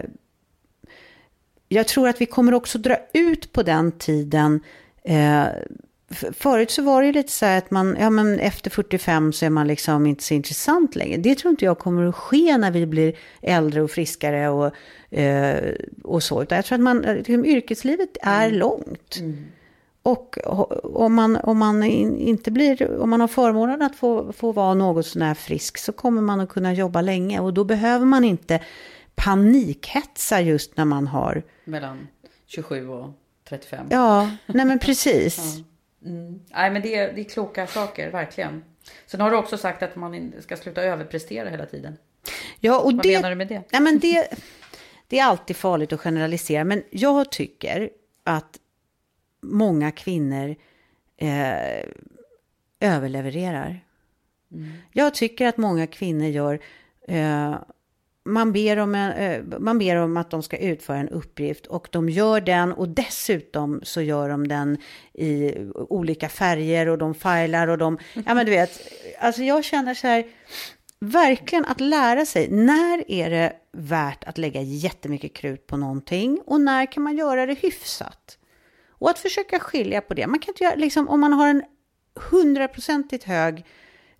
jag tror att vi kommer också dra ut på den tiden. Eh, förut så var det ju lite så här att man, ja men efter 45 så är man liksom inte så intressant längre. Det tror inte jag kommer att ske när vi blir äldre och friskare och, eh, och så. Utan jag tror att man, liksom, yrkeslivet är mm. långt. Mm. Och om man, om man inte blir, om man har förmånen att få, få vara något sånär frisk så kommer man att kunna jobba länge. Och då behöver man inte panikhetsa just när man har... Mellan 27 och 35. Ja, nej men precis. ja. mm. Nej men det är, det är kloka saker, verkligen. Sen har du också sagt att man ska sluta överprestera hela tiden. Ja, och Vad det, menar du med det? Nej, men det? Det är alltid farligt att generalisera, men jag tycker att många kvinnor eh, överlevererar. Mm. Jag tycker att många kvinnor gör eh, man ber, om en, eh, man ber om att de ska utföra en uppgift och de gör den och dessutom så gör de den i olika färger och de filar och de, ja men du vet, alltså jag känner så här, verkligen att lära sig, när är det värt att lägga jättemycket krut på någonting och när kan man göra det hyfsat? Och att försöka skilja på det. Man kan inte göra, liksom, om man har en hundraprocentigt hög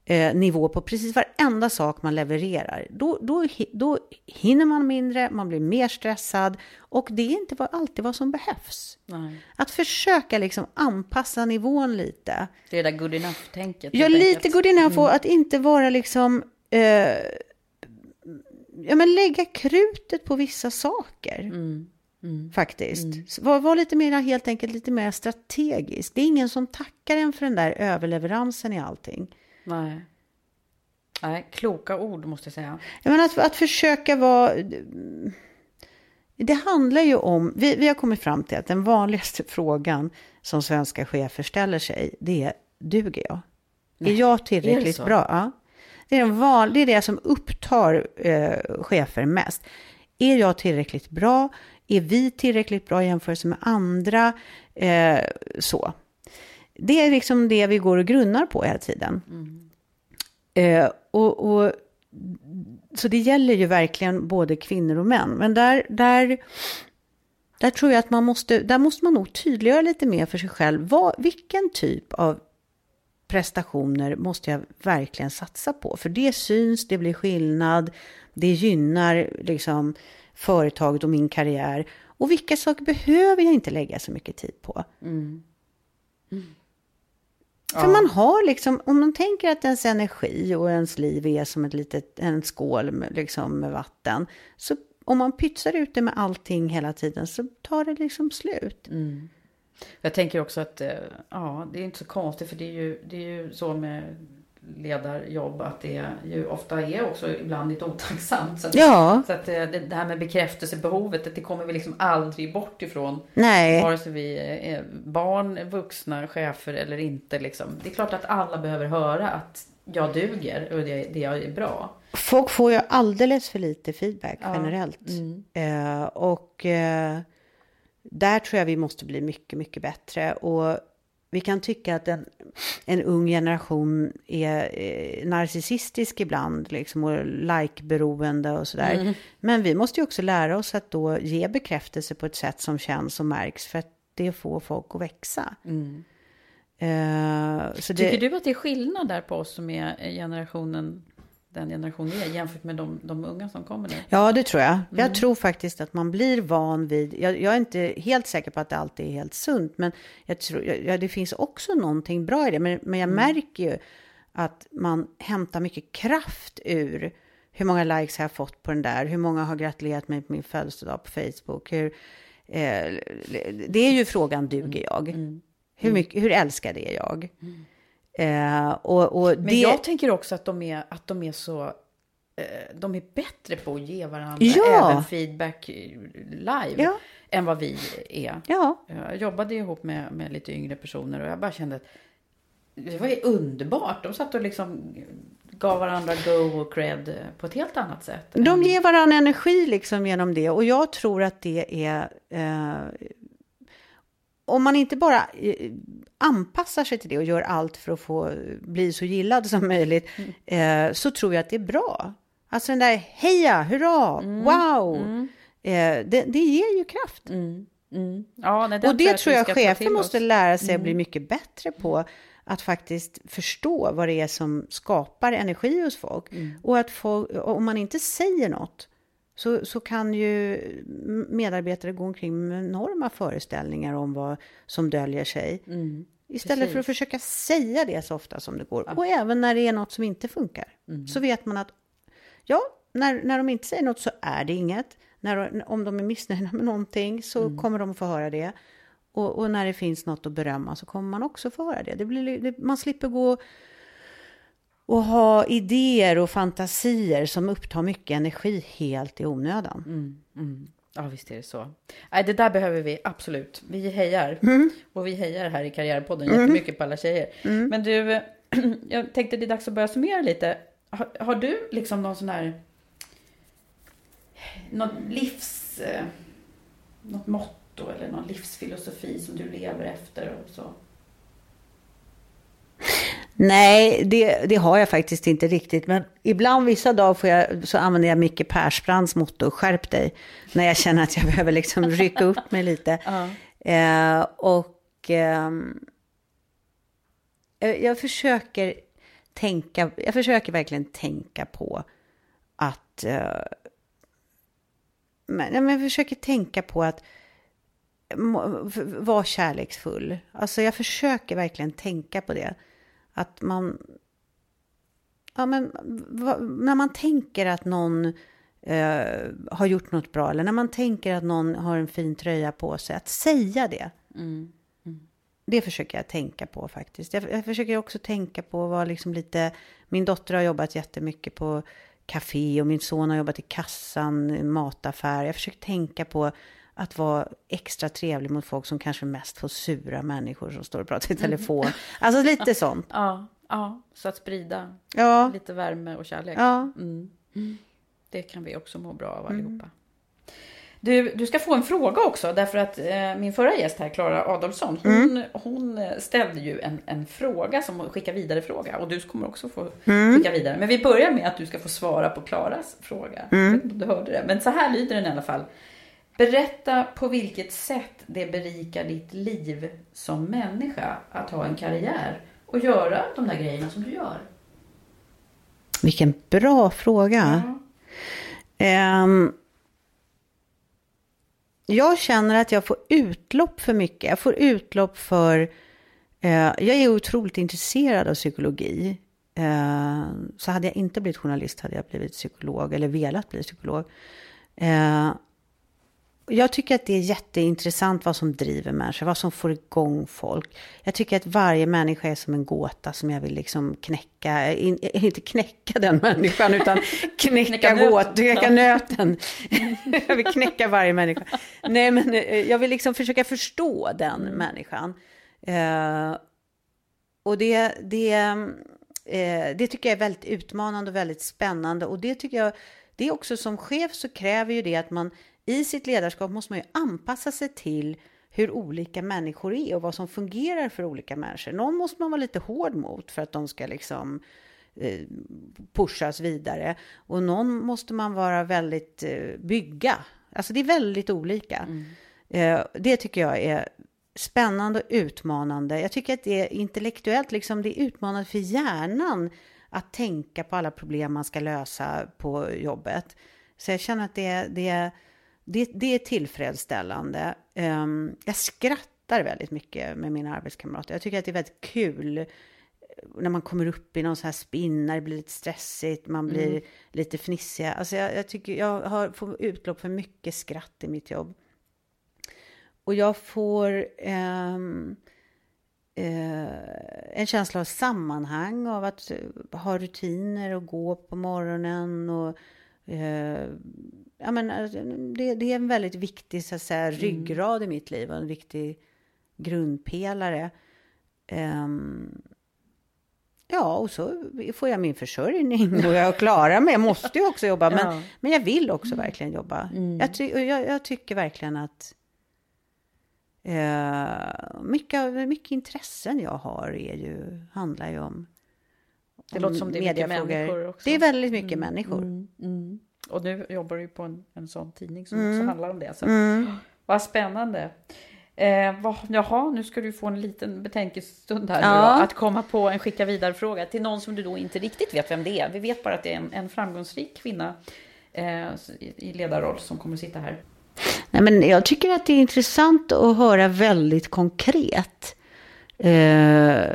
eh, nivå på precis varenda sak man levererar, då, då, då hinner man mindre, man blir mer stressad och det är inte alltid vad som behövs. Nej. Att försöka liksom anpassa nivån lite. Det är det där good enough-tänket. Ja, lite enkelt. good enough och mm. att inte vara liksom... Eh, ja, men lägga krutet på vissa saker. Mm. Mm. Faktiskt. Mm. Var, var, lite mer, helt enkelt lite mer strategisk. Det är ingen som tackar en för den där överleveransen i allting. Nej. Nej, kloka ord måste jag säga. Jag menar att, att försöka vara... Det handlar ju om... Vi, vi har kommit fram till att den vanligaste frågan som svenska chefer ställer sig, det är duger jag? Nej, är jag tillräckligt är bra? Ja. Det, är en val, det är det som upptar eh, chefer mest. Är jag tillräckligt bra? Är vi tillräckligt bra i jämförelse med andra? Eh, så. Det är liksom det vi går och grunnar på hela tiden. Mm. Eh, och, och, så det gäller ju verkligen både kvinnor och män. Men där, där, där tror jag att man måste, där måste man nog tydliggöra lite mer för sig själv. Vad, vilken typ av prestationer måste jag verkligen satsa på? För det syns, det blir skillnad, det gynnar liksom företaget och min karriär. Och vilka saker behöver jag inte lägga så mycket tid på? Mm. Mm. För ja. man har liksom, om man tänker att ens energi och ens liv är som ett litet, en skål med, liksom, med vatten. Så om man pytsar ut det med allting hela tiden så tar det liksom slut. Mm. Jag tänker också att, eh, ja, det är inte så konstigt för det är ju, det är ju så med ledarjobb att det ju ofta är också ibland lite otacksamt. Så att, ja. så att eh, det, det här med bekräftelsebehovet, det kommer vi liksom aldrig bort ifrån. Nej. Vare sig vi är barn, vuxna, chefer eller inte. Liksom. Det är klart att alla behöver höra att jag duger och det, det jag är bra. Folk får ju alldeles för lite feedback ja. generellt. Mm. Eh, och eh, där tror jag vi måste bli mycket, mycket bättre. Och vi kan tycka att en, en ung generation är eh, narcissistisk ibland, liksom, och like-beroende och sådär. Mm. Men vi måste ju också lära oss att då ge bekräftelse på ett sätt som känns och märks, för att det får folk att växa. Mm. Uh, Tycker det... du att det är skillnad där på oss som är generationen den generationen är jämfört med de, de unga som kommer nu? Ja, det tror jag. Mm. Jag tror faktiskt att man blir van vid, jag, jag, är inte helt säker på att det alltid är helt sunt, men jag tror, ja, det finns också någonting bra i det. Men, men jag mm. märker ju att man hämtar mycket kraft ur hur många likes har jag fått på den där, hur många har gratulerat mig på min födelsedag på Facebook, hur, eh, det är ju frågan, duger jag? Mm. Hur, mm. mycket, hur älskad är jag? Mm. Eh, och, och Men jag tänker också att de är, att de är så... Eh, de är bättre på att ge varandra ja. även feedback live ja. än vad vi är. Ja. Jag jobbade ihop med, med lite yngre personer och jag bara kände att det var underbart. De satt och liksom gav varandra go och cred på ett helt annat sätt. De ger varandra energi liksom genom det och jag tror att det är eh, om man inte bara eh, anpassar sig till det och gör allt för att få bli så gillad som möjligt, mm. eh, så tror jag att det är bra. Alltså den där heja, hurra, mm. wow, mm. Eh, det, det, ger ju kraft. Mm. Mm. Ja, nej, och det tror jag, jag chefer måste lära sig att bli mycket bättre på att faktiskt förstå vad det är som skapar energi hos folk. Mm. Och att få, om man inte säger något så, så kan ju medarbetare gå omkring med enorma föreställningar om vad som döljer sig. Mm. Istället Precis. för att försöka säga det så ofta som det går. Ja. Och även när det är något som inte funkar. Mm. Så vet man att, ja, när, när de inte säger något så är det inget. När, om de är missnöjda med någonting så mm. kommer de få höra det. Och, och, när det finns något att berömma så kommer man också få höra det. det, blir, det man slipper gå och ha idéer och fantasier som upptar mycket energi helt i onödan. Mm, mm. Ja, visst är det så. Nej, det där behöver vi absolut. Vi hejar. Mm. Och vi hejar här i Karriärpodden mm. jättemycket på alla tjejer. Mm. Men du, jag tänkte det är dags att börja summera lite. Har, har du liksom någon sån här... Något livs... Eh, något motto eller någon livsfilosofi som du lever efter och så? Nej, det, det, har jag faktiskt inte riktigt. Men ibland vissa dagar får jag, så använder jag Micke Persbrandts motto, skärp dig. När jag känner att jag behöver liksom rycka upp mig lite. Uh. Eh, och eh, jag försöker tänka, jag försöker verkligen tänka på att, eh, men, jag försöker tänka på att vara kärleksfull. Alltså jag försöker verkligen tänka på det. Att man... Ja, men när man tänker att någon eh, har gjort något bra eller när man tänker att någon har en fin tröja på sig, att säga det. Mm. Mm. Det försöker jag tänka på faktiskt. Jag, jag försöker också tänka på vad liksom lite... Min dotter har jobbat jättemycket på café och min son har jobbat i kassan, mataffär. Jag försöker tänka på att vara extra trevlig mot folk som kanske mest får sura människor som står och pratar i telefon. Alltså lite sånt. Ja, ja så att sprida ja. lite värme och kärlek. Ja. Mm. Det kan vi också må bra av allihopa. Mm. Du, du ska få en fråga också, därför att eh, min förra gäst här, Klara Adolfsson, hon, mm. hon ställde ju en, en fråga som skickar vidare fråga och du kommer också få mm. skicka vidare. Men vi börjar med att du ska få svara på Klaras fråga. Mm. Du hörde det, men så här lyder den i alla fall. Berätta på vilket sätt det berikar ditt liv som människa att ha en karriär och göra de där grejerna som du gör. Vilken bra fråga. Ja. Um, jag känner att jag får utlopp för mycket. Jag får utlopp för... Uh, jag är otroligt intresserad av psykologi. Uh, så hade jag inte blivit journalist hade jag blivit psykolog eller velat bli psykolog. Uh, jag tycker att det är jätteintressant vad som driver människor, vad som får igång folk. Jag tycker att varje människa är som en gåta som jag vill liksom knäcka, in, inte knäcka den människan, utan knäcka, knäcka gåt, knäcka nöten. jag vill knäcka varje människa. Nej, men eh, jag vill liksom försöka förstå den mm. människan. Uh, och det, det, uh, det tycker jag är väldigt utmanande och väldigt spännande. Och det tycker jag, det är också som chef så kräver ju det att man i sitt ledarskap måste man ju anpassa sig till hur olika människor är och vad som fungerar för olika människor. Någon måste man vara lite hård mot för att de ska liksom eh, pushas vidare. Och någon måste man vara väldigt eh, bygga. Alltså det är väldigt olika. Mm. Eh, det tycker jag är spännande och utmanande. Jag tycker att det är intellektuellt, liksom det är utmanande för hjärnan att tänka på alla problem man ska lösa på jobbet. Så jag känner att det, det det, det är tillfredsställande. Um, jag skrattar väldigt mycket med mina arbetskamrater. Jag tycker att det är väldigt kul eh, när man kommer upp i någon sån här spinn, när det blir lite stressigt, man blir mm. lite fnissig. Alltså jag, jag, tycker jag har, får utlopp för mycket skratt i mitt jobb. Och jag får um, uh, en känsla av sammanhang, av att ha rutiner och gå på morgonen och uh, ja, men, alltså, det, det, är en väldigt viktig så att säga, mm. ryggrad mm. i mitt liv och en viktig grundpelare. Um, ja, och så får jag min försörjning och jag klarar mig. Jag måste ju också jobba, men, ja. men jag vill också mm. verkligen jobba. Mm. Jag, ty, jag, jag, tycker verkligen att... Eh, mycket, mycket intressen jag har är ju, handlar ju om Det låter som det är mycket människor också. Det är väldigt mycket Mm, människor. mm, mm. Och nu jobbar du ju på en, en sån tidning som Mm. också handlar om det. Så. Mm. Vad spännande. Eh, vad, jaha, nu ska du få en liten betänkestund här Ja. då, att komma på en skicka vidare-fråga till någon som du då inte riktigt vet vem det är. Vi vet bara att det är en, en framgångsrik kvinna eh, i, i ledarroll som kommer att sitta här. Nej, men jag tycker att det är intressant att höra väldigt konkret. Eh,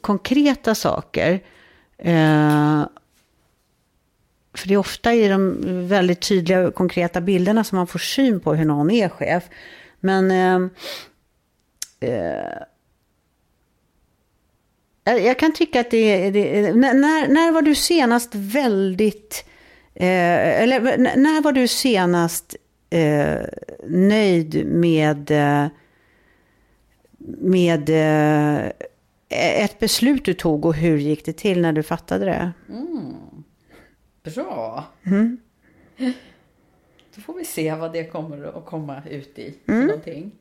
konkreta saker. Eh, för det är ofta i de väldigt tydliga och konkreta bilderna som man får syn på hur någon är chef. Men ehm, eh, eh, jag kan tycka att det är... det- När, när, var du senast väldigt... Eh, eller när var du senast eh, nöjd med... Eh, med eh, ett beslut du tog och hur gick det till när du fattade det? Mm. Bra. Mm. Då får vi se vad det kommer att komma ut i. för Mm. Någonting.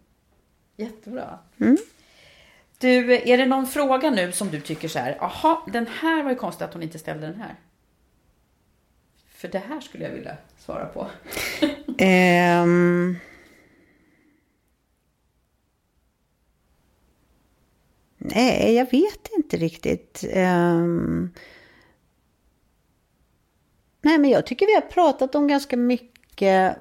Jättebra. Mm. Du, är det någon fråga nu som du tycker så här, aha, den här var ju konstigt att hon inte ställde den här. För det här skulle jag vilja svara på. Ehm. Nej, jag vet inte riktigt. Um... nej, men jag tycker vi har pratat om ganska mycket.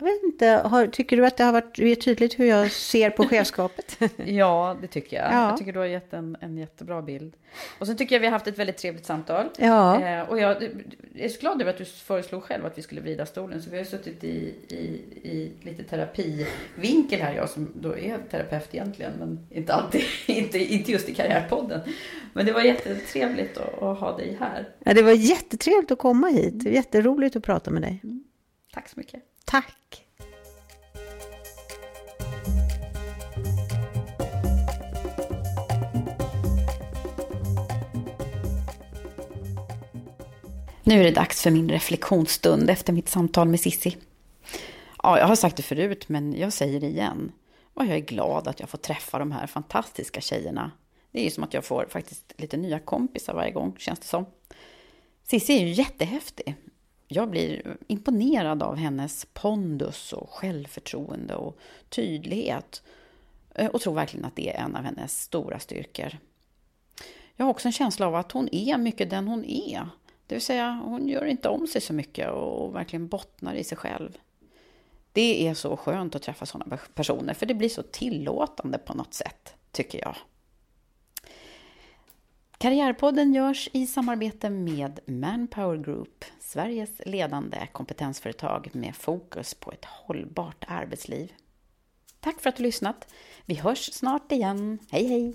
Jag vet inte, har, tycker du att det har varit tydligt hur jag ser på chefskapet? Ja, det tycker jag. Ja. Jag tycker du har gett en, en jättebra bild. Och sen tycker jag vi har haft ett väldigt trevligt samtal. Ja. Eh, och jag är så glad över att du föreslog själv att vi skulle vrida stolen. Så vi har suttit i, i, i lite terapivinkel här, jag som då är terapeut egentligen, men inte alltid, inte, inte just i Karriärpodden. Men det var jättetrevligt att, att ha dig här. ja, det var jättetrevligt att komma hit. Jätteroligt att prata med dig. Tack så mycket. Tack. Nu är det dags för min reflektionsstund efter mitt samtal med Sissi. Ja, jag har sagt det förut, men jag säger det igen. Och jag är glad att jag får träffa de här fantastiska tjejerna. Det är ju som att jag får faktiskt lite nya kompisar varje gång, känns det som. Sissi är ju jättehäftig. Jag blir imponerad av hennes pondus och självförtroende och tydlighet. Eh, och tror verkligen att det är en av hennes stora styrkor. Jag har också en känsla av att hon är mycket den hon är. Det vill säga, hon gör inte om sig så mycket och verkligen bottnar i sig själv. Det är så skönt att träffa sådana personer, för det blir så tillåtande på något sätt, tycker jag. Karriärpodden görs i samarbete med Manpower Group, Sveriges ledande kompetensföretag med fokus på ett hållbart arbetsliv. Tack för att du lyssnat. Vi hörs snart igen. Hej hej!